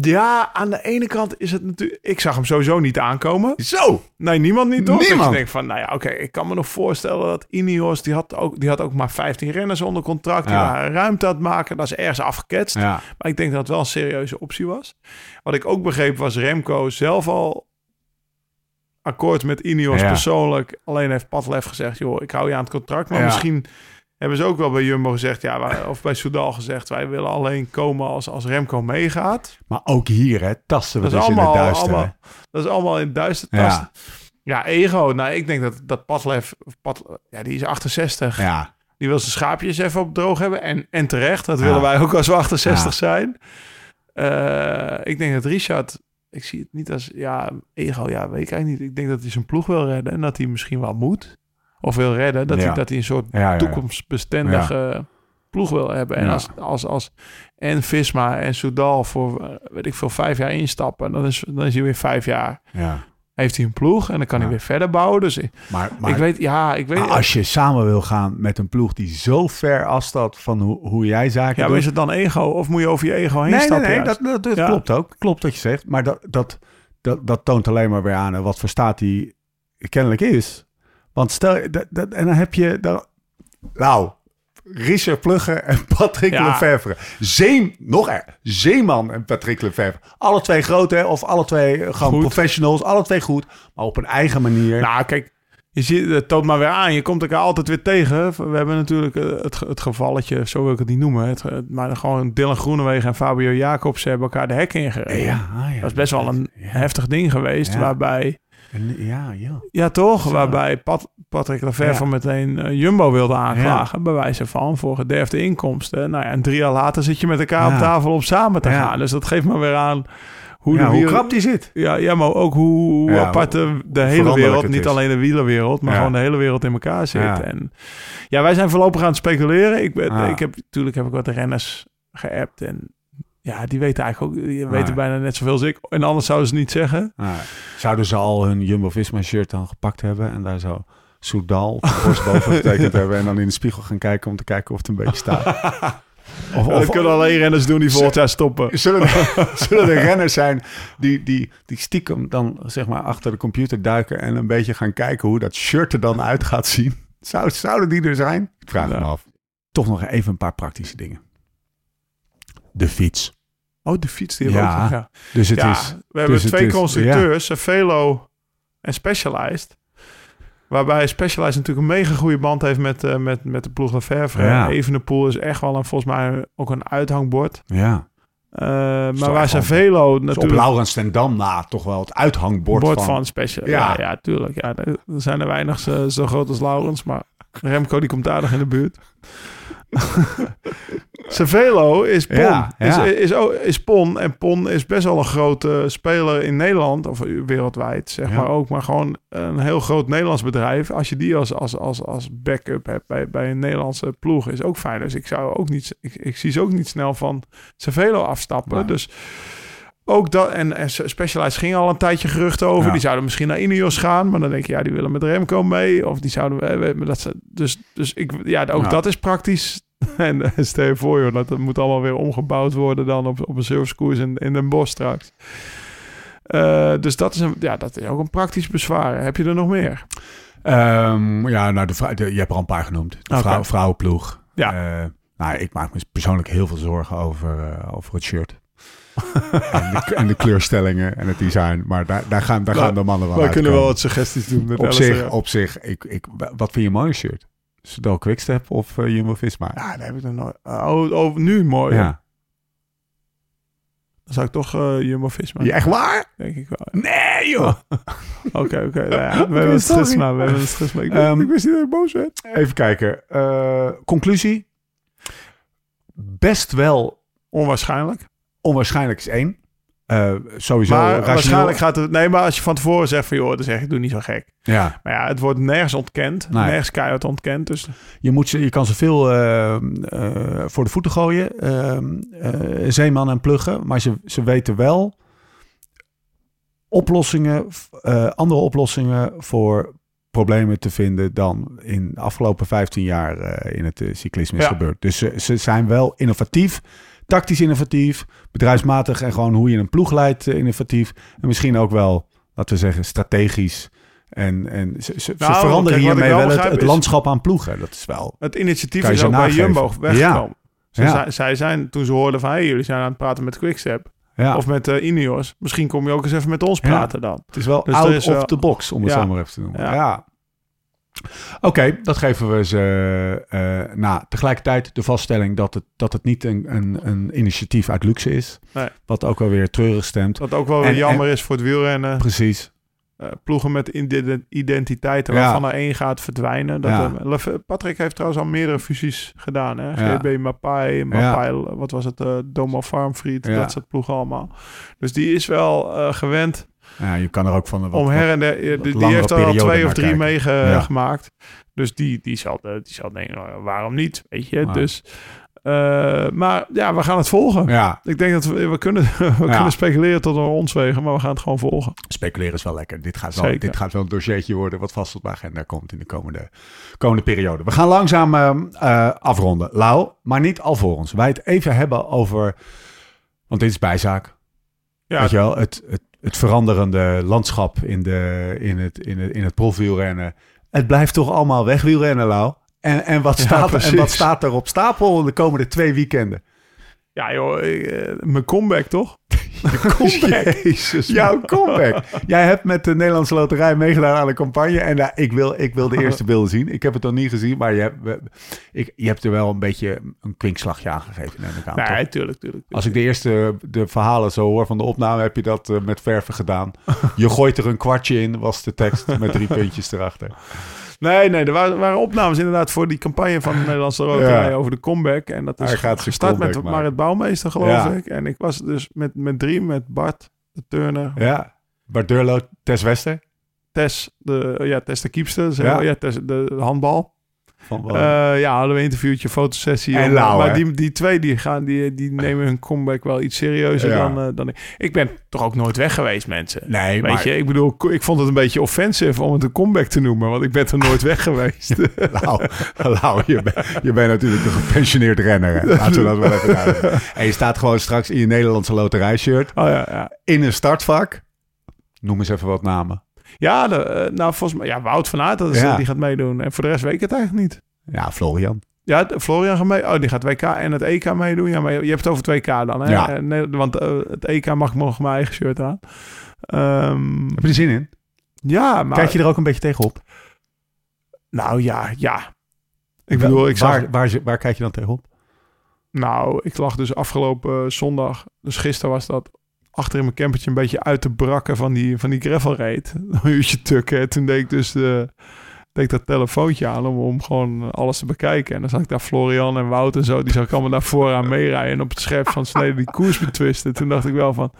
Ja, aan de ene kant is het natuurlijk... Ik zag hem sowieso niet aankomen.
Zo!
Nee, niemand niet, toch?
Niemand.
Ik denk van, nou ja, oké, ik kan me nog voorstellen dat Ineos... Die had, ook, die had ook maar 15 renners onder contract. Die
Ja.
waren ruimte aan het maken. Dat is ergens afgeketst.
Ja,
Maar ik denk dat het wel een serieuze optie was. Wat ik ook begreep was Remco zelf al akkoord met Ineos
Ja.
persoonlijk. Alleen heeft Padlef gezegd, joh, ik hou je aan het contract. Maar misschien hebben ze ook wel bij Jumbo gezegd, ja, wij- [LAUGHS] of bij Soudal gezegd, wij willen alleen komen als, als Remco meegaat.
maar ook hier, hè, tasten we
Dat is
dus in het duister.
allemaal, dat is allemaal in het duister
Ja.
tasten. Ja. ego. Nou, ik denk dat, dat Padlef, Pad, ja, die is 68.
Ja,
Die wil zijn schaapjes even op droog hebben. En, en terecht, dat
Ja.
willen wij ook als we 68
Ja.
zijn. Eh, ik denk dat Richard, ik zie het niet als, ja, ego, ja, weet ik eigenlijk niet. Ik denk dat hij zijn ploeg wil redden en dat hij misschien wel moet. Of wil redden, dat, hij, dat hij een soort toekomstbestendige ploeg wil hebben. En als, als, als en Visma en Soudal voor, weet ik veel, vijf jaar instappen, dan is, dan is hij weer vijf jaar.
ja.
Heeft hij een ploeg en dan kan
Ja.
hij weer verder bouwen. Dus ik,
Maar, maar,
ik weet, ja, ik weet.
als je samen wil gaan met een ploeg die zo ver afstaat van hoe, hoe jij zaken
ja, maar is het dan ego of moet je over je ego heen
Nee, nee,
stappen?
nee,
juist?
dat, dat, dat
Ja.
klopt ook. Klopt wat je zegt. Maar dat, dat, dat, dat toont alleen maar weer aan hè, wat voor staat hij kennelijk is. Want stel, dat, dat, en dan heb je... Dan, nou, Richard Plugge en [LAUGHS] Patrick
Ja.
Lefevre. Zeem, nog er, Zeeman en Patrick Lefevre. Alle twee groot, hè? Of alle twee eh, gewoon
Goed.
professionals. Alle twee goed, maar op een eigen manier.
Nou, kijk, je ziet het toont maar weer aan. Je komt elkaar altijd weer tegen. We hebben natuurlijk eh, het, het gevalletje, zo wil ik het niet noemen. Het, maar gewoon Dylan Groenewegen en Fabio Jacobs hebben elkaar de hek ingereden.
ja, ah, ja,
Dat is best wel een heftig ding geweest. Waarbij,
Ja, ja.
ja toch, waarbij Pat, Patrick Lefevre
Ja.
meteen eh, Jumbo wilde aanklagen. Bij wijze van voor gederfde inkomsten. Nou ja, en drie jaar later zit je met elkaar
Ja.
op tafel om samen te gaan. Dus dat geeft maar weer aan hoe
ja,
de wiel-
krap die zit.
Ja, ja, maar ook hoe, hoe
Ja,
apart de, de hele wereld, niet
is.
alleen de wielerwereld, maar
Ja.
gewoon de hele wereld in elkaar zit.
Ja.
En ja, wij zijn voorlopig aan het speculeren. Ik, ben, ik heb natuurlijk heb ik wat renners geappt en ja, die weten eigenlijk ook, die
Ah.
weten bijna net zoveel als ik. En anders zouden ze niet zeggen.
Nou, zouden ze al hun Jumbo-Visma shirt dan gepakt hebben en daar zo Soudal op de [LAUGHS] borst boven getekend hebben en dan in de spiegel gaan kijken om te kijken of het een beetje staat? [LAUGHS] Of,
dat kunnen alleen renners doen die volgend jaar stoppen. [LAUGHS]
zullen, er, zullen er renners zijn die, die, die stiekem dan zeg maar achter de computer duiken en een beetje gaan kijken hoe dat shirt er dan uit gaat zien? Zou, zouden die er zijn? Ik vraag
Ja.
me af. Toch nog even een paar praktische dingen. De fiets.
Oh, de fiets die hebben
Ja,
ook. Ja,
Dus het
ja
is...
we hebben
dus het
twee
is-
constructeurs, Cervelo en Specialized. Waarbij Specialized natuurlijk een mega goede band heeft met, eh, met, met de ploeg Lefevre.
Ja.
Evenepoel is echt wel een, volgens mij ook een uithangbord.
Ja.
Eh, maar waar
wel-
Cervelo
Dus op
natuurlijk...
Laurens ten Dam na toch wel het uithangbord
bord
van...
van, Special.
Ja.
Ja, ja, tuurlijk. Ja, er er zijn er weinig zo, zo groot als Laurens, maar Remco die komt aardig in de buurt. [LAUGHS] Cervelo is Pon.
Ja, ja.
Is, is, ook- is Pon. En Pon is best wel een grote speler in Nederland, of wereldwijd zeg
Ja.
maar ook. Maar gewoon een heel groot Nederlands bedrijf. Als je die als, als, als, als backup hebt bij, bij een Nederlandse ploeg, is ook fijn. Dus ik zou ook niet, ik, ik zie ze ook niet snel van Cervelo afstappen. Dus ook dat, en, en Specialized ging al een tijdje geruchten over.
Ja.
Die zouden misschien naar Ineos gaan. Maar dan denk je, ja, die willen met Remco mee. Of die zouden... we- Dat ze, dus, dus ik, ja, ook
Ja.
dat is praktisch. [LAUGHS] En eh, stel je voor, joh, dat, dat moet allemaal weer omgebouwd worden dan op, op een servicekoers in, in Den Bosch straks. Eh, dus dat is, een, ja, dat is ook een praktisch bezwaar. Heb je er nog meer?
Ehm, ja, nou, de, je hebt er al een paar genoemd. De vrouw, vrouwenploeg.
Ja.
Eh, nou, ik maak me persoonlijk heel veel zorgen over, over het shirt. [LAUGHS] en, de, en de kleurstellingen en het design. Maar daar, daar gaan, daar
Nou,
gaan de mannen wel
We kunnen wel wat suggesties doen. Met
Op
LSR.
zich, op zich ik, ik, wat vind je een mooie shirt? Soudal Quickstep of uh, Jumbo-Visma?
Ja, daar heb ik nog nooit... Oh, oh, nu mooi.
ja.
Dan zou ik toch eh Jumbo-Visma...
Ja, echt waar?
Denk ik wel.
Nee, joh. [LAUGHS]
Oké, oké. nou we hebben het schisma. We hebben het schisma. Ik,
Ehm,
ik wist niet dat ik boos werd.
Even kijken. Eh, conclusie. Best wel
Onwaarschijnlijk.
Onwaarschijnlijk is één. Eh, sowieso
maar
rationeel.
waarschijnlijk gaat het... Nee, maar als je van tevoren zegt van... joh, dan zeg ik, doe niet zo gek.
Ja,
Maar ja, het wordt nergens ontkend.
Nee.
Nergens keihard ontkend. Dus
je, moet ze, je kan ze veel eh, eh, voor de voeten gooien. zeeman en pluggen. Maar ze, ze weten wel oplossingen, andere oplossingen voor problemen te vinden dan in de afgelopen 15 jaar in het cyclisme is
Ja.
gebeurd. Dus ze, ze zijn wel innovatief tactisch innovatief, bedrijfsmatig en gewoon hoe je een ploeg leidt eh, innovatief. En misschien ook wel, laten we zeggen, strategisch. En, en ze,
Nou,
veranderen
kijk,
hiermee
wel
wel het,
begrijp
het
is-
landschap aan ploegen. Dat is wel...
Het initiatief is ook bij. Jumbo weggekomen. Ze
Ja.
zij zijn, toen ze hoorden van... Hey, jullie zijn aan het praten met Quickstep.
Ja,
Of met eh Ineos. Misschien kom je ook eens even met ons praten dan.
het is wel
Dus
out
is
of the box, om het zo maar even te noemen. Ja.
Ja.
Oké, dat geven we ze eh, na. Tegelijkertijd de vaststelling dat het, dat het niet een, een, een initiatief uit luxe is.
Nee.
Wat ook wel weer treurig stemt.
Wat ook wel
En-
weer jammer is voor het wielrennen.
Precies.
Eh, ploegen met ide- identiteiten
Ja.
waarvan er één gaat verdwijnen. Dat,
Ja.
eh, Patrick heeft trouwens al meerdere fusies gedaan. Hè?
Ja.
GB Mapai, Mapai wat was het? eh Domo Farmfried,
Ja.
dat soort ploegen allemaal. Dus die is wel gewend
Ja, je kan er ook van... wat-
om her en der...
wat
Die, heeft er al twee of drie
kijken.
meegemaakt. Dus die, die, zal, eh, die zal denken, nou, waarom niet? Weet je,
Maar-
dus... eh, maar ja, we gaan het volgen.
Ja,
Ik denk dat we, we kunnen, [LAUGHS] we kunnen speculeren tot een rondzwegen, maar we gaan het gewoon volgen.
speculeren is wel lekker. Dit gaat wel, dit gaat wel een dossiertje worden wat vast op de agenda komt in de komende, komende periode. We gaan langzaam eh, afronden. Lau, maar niet alvorens. Wij het even hebben over... Want dit is bijzaak.
Ja,
Weet je wel, het, het, het veranderende landschap in, de, in, het, in, het, in het profwielrennen. Het blijft toch allemaal wegwielrennen, Lau? En, en, wat staat, er- en wat staat er op stapel de komende twee weekenden?
ja joh, eh, mijn comeback toch? [LAUGHS]
comeback.
Jezus.
Jouw comeback. Jij hebt met de Nederlandse Loterij meegedaan aan de campagne. En nou, ik, wil, ik wil de eerste [LAUGHS] beelden zien. Ik heb het nog niet gezien, maar je hebt, ik, je hebt er wel een beetje een kwinkslagje aan gegeven. Neem ik aan, toch?
Nee, tuurlijk, tuurlijk. tuurlijk.
Als ik de eerste de verhalen zo hoor van de opname, heb je dat eh, met verven gedaan. Je gooit er een kwartje in, was de tekst met drie [LAUGHS] puntjes erachter. [LAUGHS]
Nee, nee, er waren, waren opnames inderdaad voor die campagne van de Nederlandse Loterij
Ja.
over de comeback. En dat is
Hij gaat
gestart met
maken.
Marit Bouwmeester, geloof
Ja.
ik. En ik was dus met, met drie, met Bart, de turner,
Ja. Bardurlo, Tess Wester.
Tess, de, ja, Tess de kiepste, zeg
Ja.
ja. Tess, de handbal.
Van,
Eh, ja, hadden we een interviewtje, fotosessie.
En
En,
Lau,
maar
hè?
die, die twee die gaan, die, die nemen hun comeback wel iets serieuzer
Ja.
dan, eh, dan ik. Ik ben toch ook nooit weg geweest, mensen.
nee,
Weet
maar
je, ik bedoel, ik vond het een beetje offensive om het een comeback te noemen, want ik ben er nooit weg geweest. [LAUGHS]
Lau, Lau, je, bent, je bent natuurlijk een gepensioneerd renner. hè. Laten we dat wel even duidelijk. [LAUGHS] En je staat gewoon straks in je Nederlandse loterijshirt
oh ja, ja.
in een startvak. Noem eens even wat namen.
Ja, de, eh, nou volgens mij, ja, Wout van Aert, dat is,
Ja.
die gaat meedoen. En voor de rest weet ik het eigenlijk niet.
Ja, Florian.
Ja, Florian gaat mee. Oh, die gaat WK en het EK meedoen. Ja, maar je, hebt het over het WK dan, hè?
Ja.
Nee, want eh, het EK mag ik morgen mijn eigen shirt aan. Ehm,
Heb je er zin in?
ja, maar...
Kijk je er ook een beetje tegenop?
Nou ja, ja. Ik bedoel, ik zag...
waar, waar, waar kijk je dan tegenop?
Nou, ik lag dus afgelopen eh, zondag, dus gisteren was dat, achter in mijn campertje een beetje uit te brakken van die, van die gravel raid. [LAUGHS] Een uurtje tukken. En toen deed ik dus de, deed ik dat telefoontje aan om, om gewoon alles te bekijken. En dan zag ik daar Florian en Wout en zo, die zag ik allemaal naar voren aan meerijden. En op het scherp van snede die koers betwisten. Toen dacht ik wel van,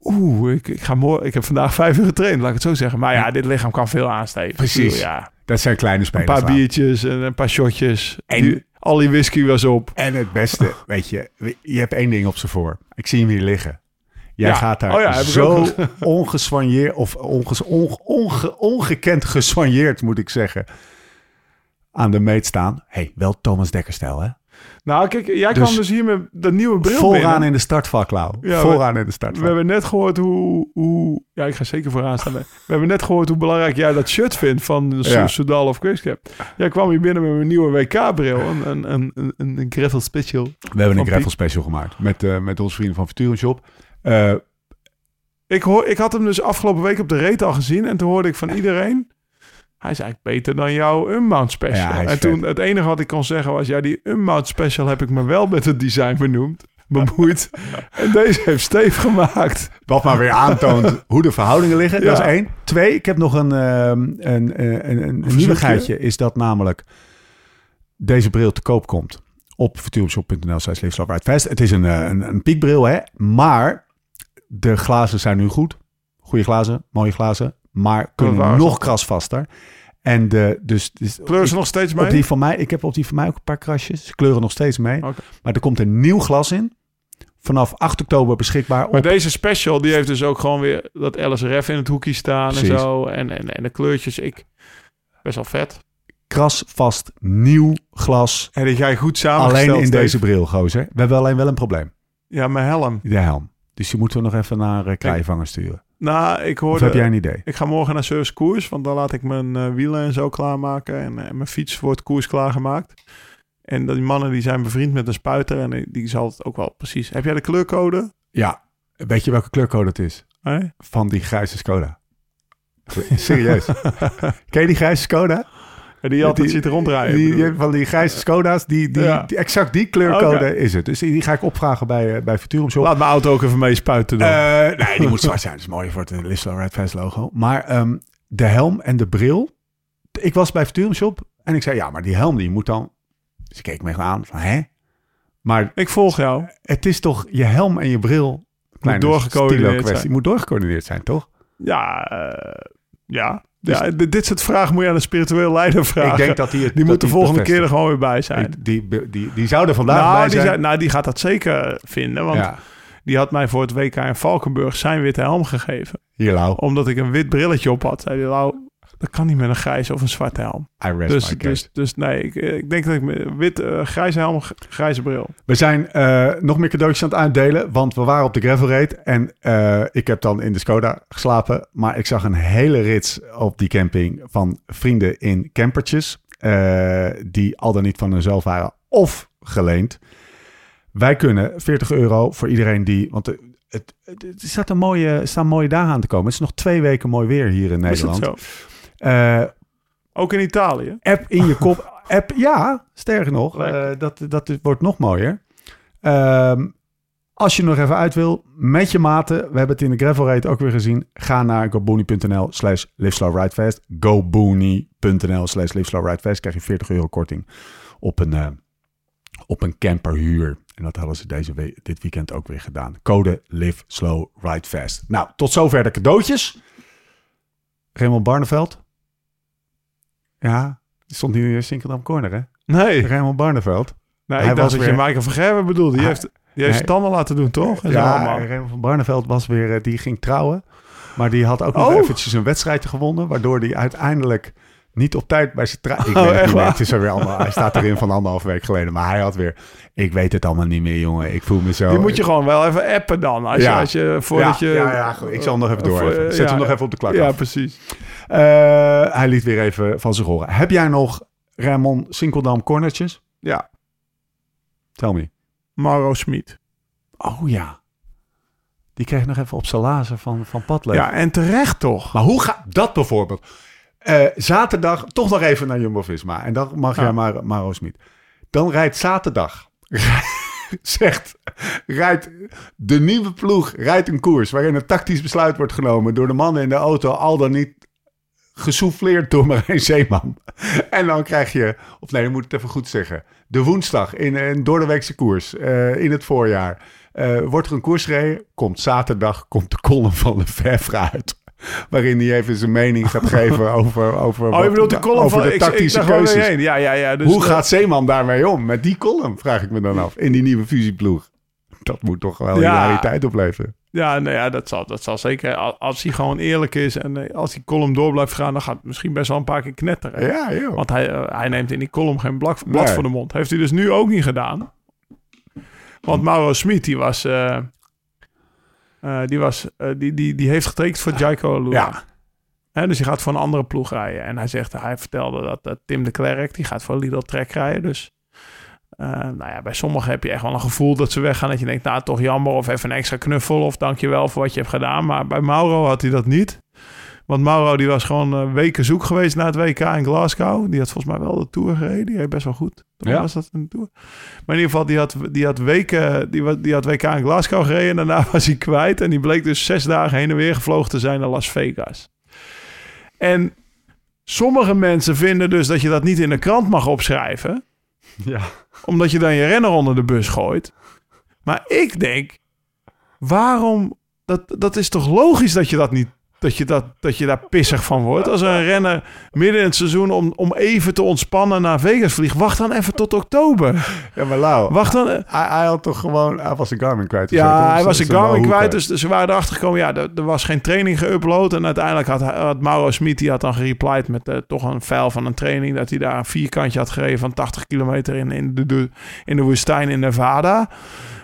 oeh, ik, ik, ga morgen, ik heb vandaag vijf uur getraind, laat ik het zo zeggen. Maar ja, dit lichaam kan veel aansteven.
Precies.
Bedoel, Ja,
Dat zijn kleine
een
spelers.
paar
Lau.
biertjes en een paar shotjes.
En-
Die- al die whisky was op.
En het beste, weet je, je hebt één ding op ze voor. Ik zie hem hier liggen. Jij
Ja.
gaat daar
Oh ja,
zo
ook. [LAUGHS]
ongesoigneerd, of onges, onge, onge- ongekend gesoigneerd, moet ik zeggen, aan de meet staan. hey, wel Thomas Dekker-stijl, hè?
Nou, kijk, jij
Dus
kwam dus hier met de nieuwe bril
Vooraan
binnen.
in de startvak, Lau.
Ja,
Vooraan in de
We
startvak.
hebben net gehoord hoe, hoe... Ja, ik ga zeker vooraan staan. We hebben net gehoord hoe belangrijk jij dat shirt vindt van
Ja.
Soudal of Quickstep. Jij kwam hier binnen met mijn nieuwe WK-bril. Een, een, een, een, een gravel special.
We hebben een gravel special gemaakt met, eh, met onze vrienden van Futurum Shop. Eh,
Ik, hoor, ik had hem dus afgelopen week op de reet al gezien. En toen hoorde ik van iedereen... Hij is eigenlijk beter dan jouw Unmount Special.
Ja,
en toen het enige wat ik kon zeggen was... Ja, die Unmount Special heb ik me wel met het design benoemd. Bemoeid. [LAUGHS] en deze heeft Steve gemaakt.
Wat maar weer aantoont hoe de verhoudingen liggen. Dat is één. Twee, ik heb nog een, ehm, een, een, een, een, nieuwigheidje. Is dat namelijk deze bril te koop komt op futurumshop.nl slash. Het is een, eh, een, een piekbril, hè. Maar de glazen zijn nu goed. Goede glazen, mooie glazen. Maar kunnen
waar is
nog krasvaster. En de, dus, dus
Kleuren ze
ik-
nog steeds mee?
op die van mij, ik heb op die van mij ook een paar krasjes. Ze kleuren nog steeds mee. Maar er komt een nieuw glas in. Vanaf 8 oktober beschikbaar op
Maar deze special, die heeft dus ook gewoon weer dat LSRF in het hoekje staan
Precies.
en zo. En, en, en de kleurtjes, ik... Best wel vet.
krasvast nieuw glas.
En dat jij goed samengesteld
Alleen in deze bril, gozer. We hebben alleen wel een probleem.
Ja, mijn helm.
De helm. Dus die moeten we nog even naar uh, sturen.
Nou, ik
Of
hoorde...
heb jij een idee?
Ik ga morgen naar Service Koers, want dan laat ik mijn eh, wielen en zo klaarmaken. En, eh, mijn fiets wordt koers klaargemaakt. En die mannen die zijn bevriend met een spuiter en die- zal het ook wel precies. Heb jij de kleurcode?
Ja. Weet je welke kleurcode het is? Van die grijze Skoda. Serieus. [LAUGHS] Ken je die grijze Skoda?
Ja, die altijd
Die-
ziet rondrijden.
Die, van die grijze Skoda's, die, die,
Ja.
die- exact die kleurcode is het. Dus die, ga ik opvragen bij, eh, bij Futurum Shop.
Laat mijn auto ook even mee spuiten dan.
Eh, nee, die [LAUGHS] moet zwart zijn. Dat is mooi voor het uh, Lislo Red Fest logo. Maar ehm, de helm en de bril. Ik was bij Futurum Shop en ik zei, ja, maar die helm die moet dan... Ik keek me aan van, hè? Maar
ik volg jou.
het is toch je helm en je bril... Kleine
doorgecoördineerd zijn.
Moet doorgecoördineerd zijn, toch?
Ja, eh, ja. Ja d- dit soort vragen moet je aan een spiritueel leider vragen.
Ik denk dat die het
die moet de volgende keer er gewoon weer bij zijn.
Die, die, die, die zou er vandaag
nou,
bij
die
zijn.
zei- nou, die gaat dat zeker vinden. Want
ja,
die had mij voor het WK in Valkenburg zijn witte helm gegeven.
hier, Lau.
Omdat ik een wit brilletje op had. Zei hij, Lau, dat kan niet met een grijze of een zwarte helm.
I rest
Dus,
my case.
dus, dus nee, ik, ik denk dat ik met wit, eh, grijze helm, grijze bril.
We zijn eh, nog meer cadeautjes aan het uitdelen, want we waren op de gravel raid en eh, ik heb dan in de Skoda geslapen, maar ik zag een hele rits op die camping van vrienden in campertjes, die al dan niet van hunzelf waren of geleend. Wij kunnen 40 euro voor iedereen die, want het, het, het, staat een mooie, staan mooie dagen aan te komen. Het is nog twee weken mooi weer hier in
Is
Nederland.
zo?
Eh,
Ook in Italië.
app in je kop. [LAUGHS] App, ja, sterker nog, eh, dat, dat wordt nog mooier. Ehm, als je nog even uit wil, met je maten, we hebben het in de gravel raid ook weer gezien. Ga naar goboony.nl slash liveslowridefast. goboony.nl slash liveslowridefast. Krijg je 40 euro korting op een, eh, op een camperhuur. En dat hadden ze deze we- dit weekend ook weer gedaan. Code Live Slow Ride Fast. Nou, tot zover de cadeautjes. Raymond Barneveld. Ja, die stond hier in Sinkeldam Corner, hè?
Nee,
Raymond Barneveld.
nee
Hij
ik dacht dat je
weer-
Michael van Gerwen bedoelde. Die heeft, die heeft
Nee.
tanden laten doen, toch? En
Ja,
allemaal.
Raymond van Barneveld was weer, eh, die ging trouwen. Maar die had ook nog
Oh.
eventjes een wedstrijdje gewonnen. Waardoor hij uiteindelijk niet op tijd bij zijn trouw... Ik
Oh,
weet het
echt
niet meer.
waar?
Het is alweer allemaal, hij staat erin van anderhalf week geleden. Maar hij had weer... Ik weet het allemaal niet meer, jongen. Ik voel me zo...
Die moet je gewoon wel even appen dan. Als
Ja.
je, als je, voordat
ja,
je...
ja, ja, ik zal hem nog even door. even. Zet hem nog even op de klak
Ja,
af.
precies.
Eh, hij liet weer even van zich horen. Heb jij nog Raymond Sinkeldam cornertjes?
Ja,
Tell me.
Mauro Smit.
Oh ja. Die kreeg nog even op zijn lazen van, van Padlef.
Ja, en terecht toch?
Maar hoe gaat dat bijvoorbeeld? Eh, zaterdag toch nog even naar Jumbo-Visma. En dan mag
Ja.
jij maar Maro Smit. Dan rijdt zaterdag... [LAUGHS] zegt... Rijdt de nieuwe ploeg rijdt een koers... waarin een tactisch besluit wordt genomen... door de mannen in de auto... al dan niet gesouffleerd door Marijn Zeeman. [LAUGHS] En dan krijg je... Of nee, ik moet het even goed zeggen. De woensdag in een doordeweekse koers... eh, in het voorjaar... eh, wordt er een koers gereden... komt zaterdag... komt de column van Lefevre uit... Waarin hij even zijn mening gaat [LAUGHS] geven over, over,
Oh,
wat-
je bedoelt de column
over
van...
de tactische
ik,
keuzes.
heen. Ja, ja, ja. Dus
Hoe gaat Zeeman daarmee om? Met die column, vraag ik me dan af. In die nieuwe fusieploeg. Dat moet toch wel
Ja.
hilariteit opleveren.
Ja, nou ja, dat zal, dat zal zeker. Al- Als hij gewoon eerlijk is en eh, als die column door blijft gaan... dan gaat het misschien best wel een paar keer knetteren.
Ja, joh.
Want hij, eh, hij neemt in die column geen blad, blad
Nee.
voor de mond. Heeft hij dus nu ook niet gedaan. Want Mauro Smit, die was... eh, die, was die, die, die heeft getekend voor Jaiko Lula.
Ja.
Dus die gaat voor een andere ploeg rijden. En hij zegt, hij vertelde dat Tim de Klerk, die gaat voor Lidl Trek rijden. Dus eh, nou ja, bij sommigen heb je echt wel een gevoel dat ze weggaan. Dat je denkt, nou toch jammer of even een extra knuffel of dankjewel voor wat je hebt gedaan. Maar bij Mauro had hij dat niet. Want Mauro die was gewoon eh, weken zoek geweest naar het WK in Glasgow. Die had volgens mij wel de Tour gereden. Die reed best wel goed. Toch
Ja.
was dat een Tour? Maar in ieder geval, die had, die had weken... Die, die had WK in Glasgow gereden. En daarna [LAUGHS] was hij kwijt. En die bleek dus zes dagen heen en weer gevlogen te zijn naar Las Vegas. En sommige mensen vinden dus dat je dat niet in de krant mag opschrijven.
Ja.
Omdat je dan je renner onder de bus gooit. Maar ik denk, waarom... Dat, dat is toch logisch dat je dat niet dat je, dat, dat je daar pissig van wordt. Als een renner midden in het seizoen om, om even te ontspannen naar Vegas vliegt, wacht dan even tot oktober.
Ja, maar Lau,
Wacht dan.
hij, hij had toch gewoon... Hij was zijn Garmin kwijt.
Ja, hij was
Zijn-
zijn Garmin kwijt,
Wahoo
dus ze waren erachter gekomen. Ja, er, er was geen training geüpload. En uiteindelijk had, had Mauro Smit, die had dan gereplied met eh, toch een file van een training. Dat hij daar een vierkantje had gereden van 80 kilometer in, in, de, de, in de woestijn in Nevada.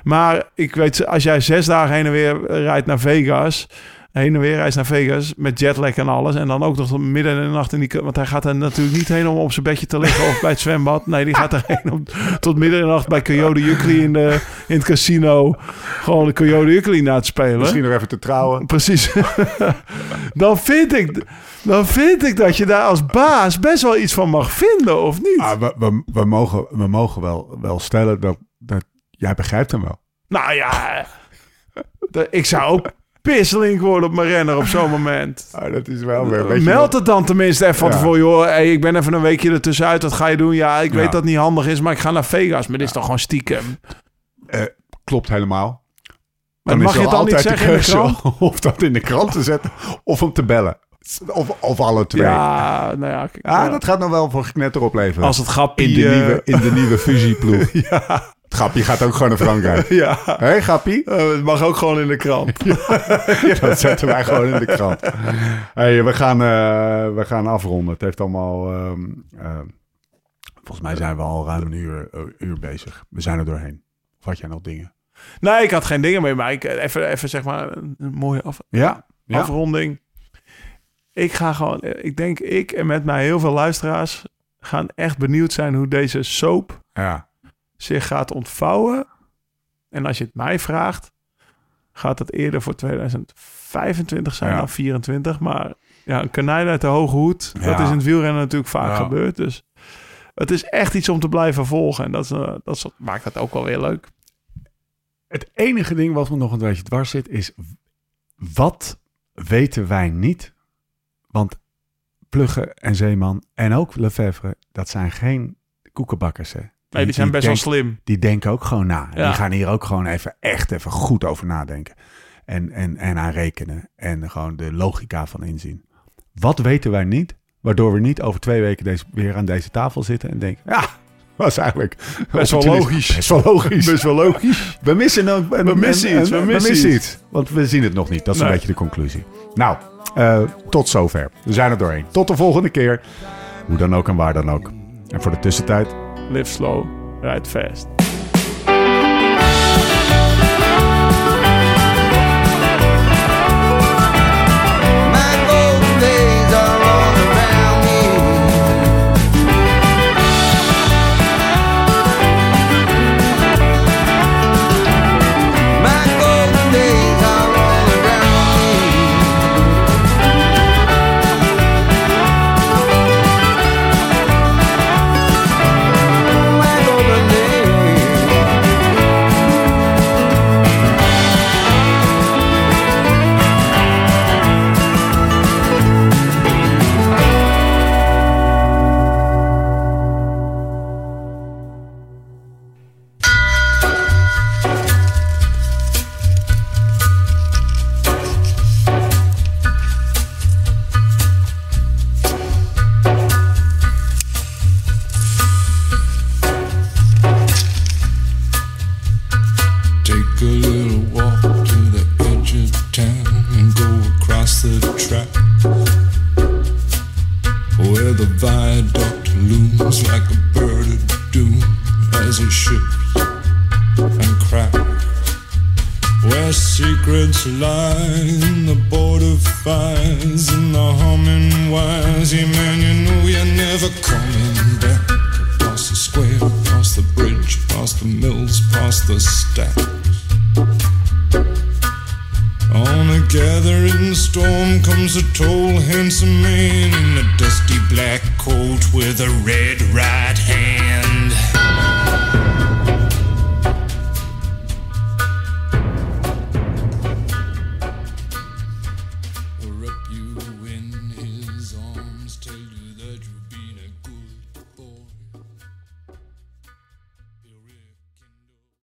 Maar ik weet, als jij zes dagen heen en weer rijdt naar Vegas... Heen en weer reist naar Vegas met jetlag en alles. En dan ook nog tot midden in de nacht in die... Want hij gaat er natuurlijk niet heen om op zijn bedje te liggen of bij het zwembad. Nee, die gaat [LAUGHS] erheen om tot midden in de nacht bij Coyote Jukkeli in, de, in het casino... gewoon de Coyote Jukkeli na te spelen.
Misschien nog even te trouwen.
Precies. [LAUGHS] dan, vind ik, dan vind ik dat je daar als baas best wel iets van mag vinden, of niet?
Ah, we, we, we mogen, we mogen wel, wel stellen dat, dat... Jij begrijpt hem wel.
Nou ja, de- ik zou ook pisselink worden op mijn renner op zo'n moment.
Ah, [LAUGHS] dat is wel weer... weet je
Meld het dan tenminste even van
Ja.
tevoren. Joh, hey, ik ben even een weekje ertussenuit. Wat ga je doen? Ja, ik
Ja.
weet dat het niet handig is, maar ik ga naar Vegas. Maar dit is toch gewoon stiekem.
Eh, klopt helemaal.
Maar mag
is
je het dan niet
altijd
zeggen in de krant? [LAUGHS]
Of dat in de krant te zetten of hem te bellen. Of, of alle twee. Ja,
nou ja. kijk, ja.
dat gaat nog wel voor geknetter opleveren.
Als het grappie...
in, de
eh,
nieuwe, in de nieuwe [LAUGHS] fusieploeg. ja. Het Gappie gaat ook gewoon naar Frankrijk. [LAUGHS]
Ja,
Hé, hey, Gappie?
eh, het mag ook gewoon in de krant. [LAUGHS]
Dat zetten wij gewoon in de krant. Hey, we, gaan, eh, we gaan afronden. Het heeft allemaal... ehm, eh, volgens mij zijn we al ruim een uur, eh, uur bezig. We zijn er doorheen. Of had jij nog dingen?
Nee, ik had geen dingen mee, maar ik, even, even zeg maar een, een mooie af,
Ja? ja.
afronding. Ik ga gewoon, ik denk ik en met mij heel veel luisteraars gaan echt benieuwd zijn hoe deze soap
Ja.
Zich gaat ontvouwen. En als je het mij vraagt, gaat het eerder voor 2025 zijn
Ja.
dan 24. Maar ja, een konijn uit de hoge hoed, dat is in het wielrennen natuurlijk vaak
Ja.
gebeurd. Dus het is echt iets om te blijven volgen. En dat, is, eh, dat is- maakt het ook wel weer leuk.
Het enige ding wat me nog een beetje dwars zit is... Wat weten wij niet? Want Plugge en Zeeman en ook Lefevre... dat zijn geen koekenbakkers, hè?
Nee, die zijn best wel slim.
Die denken ook gewoon na.
Ja.
Die gaan hier ook gewoon even echt even goed over nadenken. En, en, en aan rekenen. En gewoon de logica van inzien. Wat weten wij niet? Waardoor we niet over twee weken deze, weer aan deze tafel zitten en denken... Ja, was eigenlijk
Best wel logisch.
Best wel logisch.
Best wel logisch.
We missen, ook,
We missen iets, we missen iets.
Want we zien het nog niet. Dat is een beetje de conclusie. Nou, eh, tot zover. We zijn er doorheen. Tot de volgende keer. Hoe dan ook en waar dan ook. En voor de tussentijd...
Live slow, ride fast.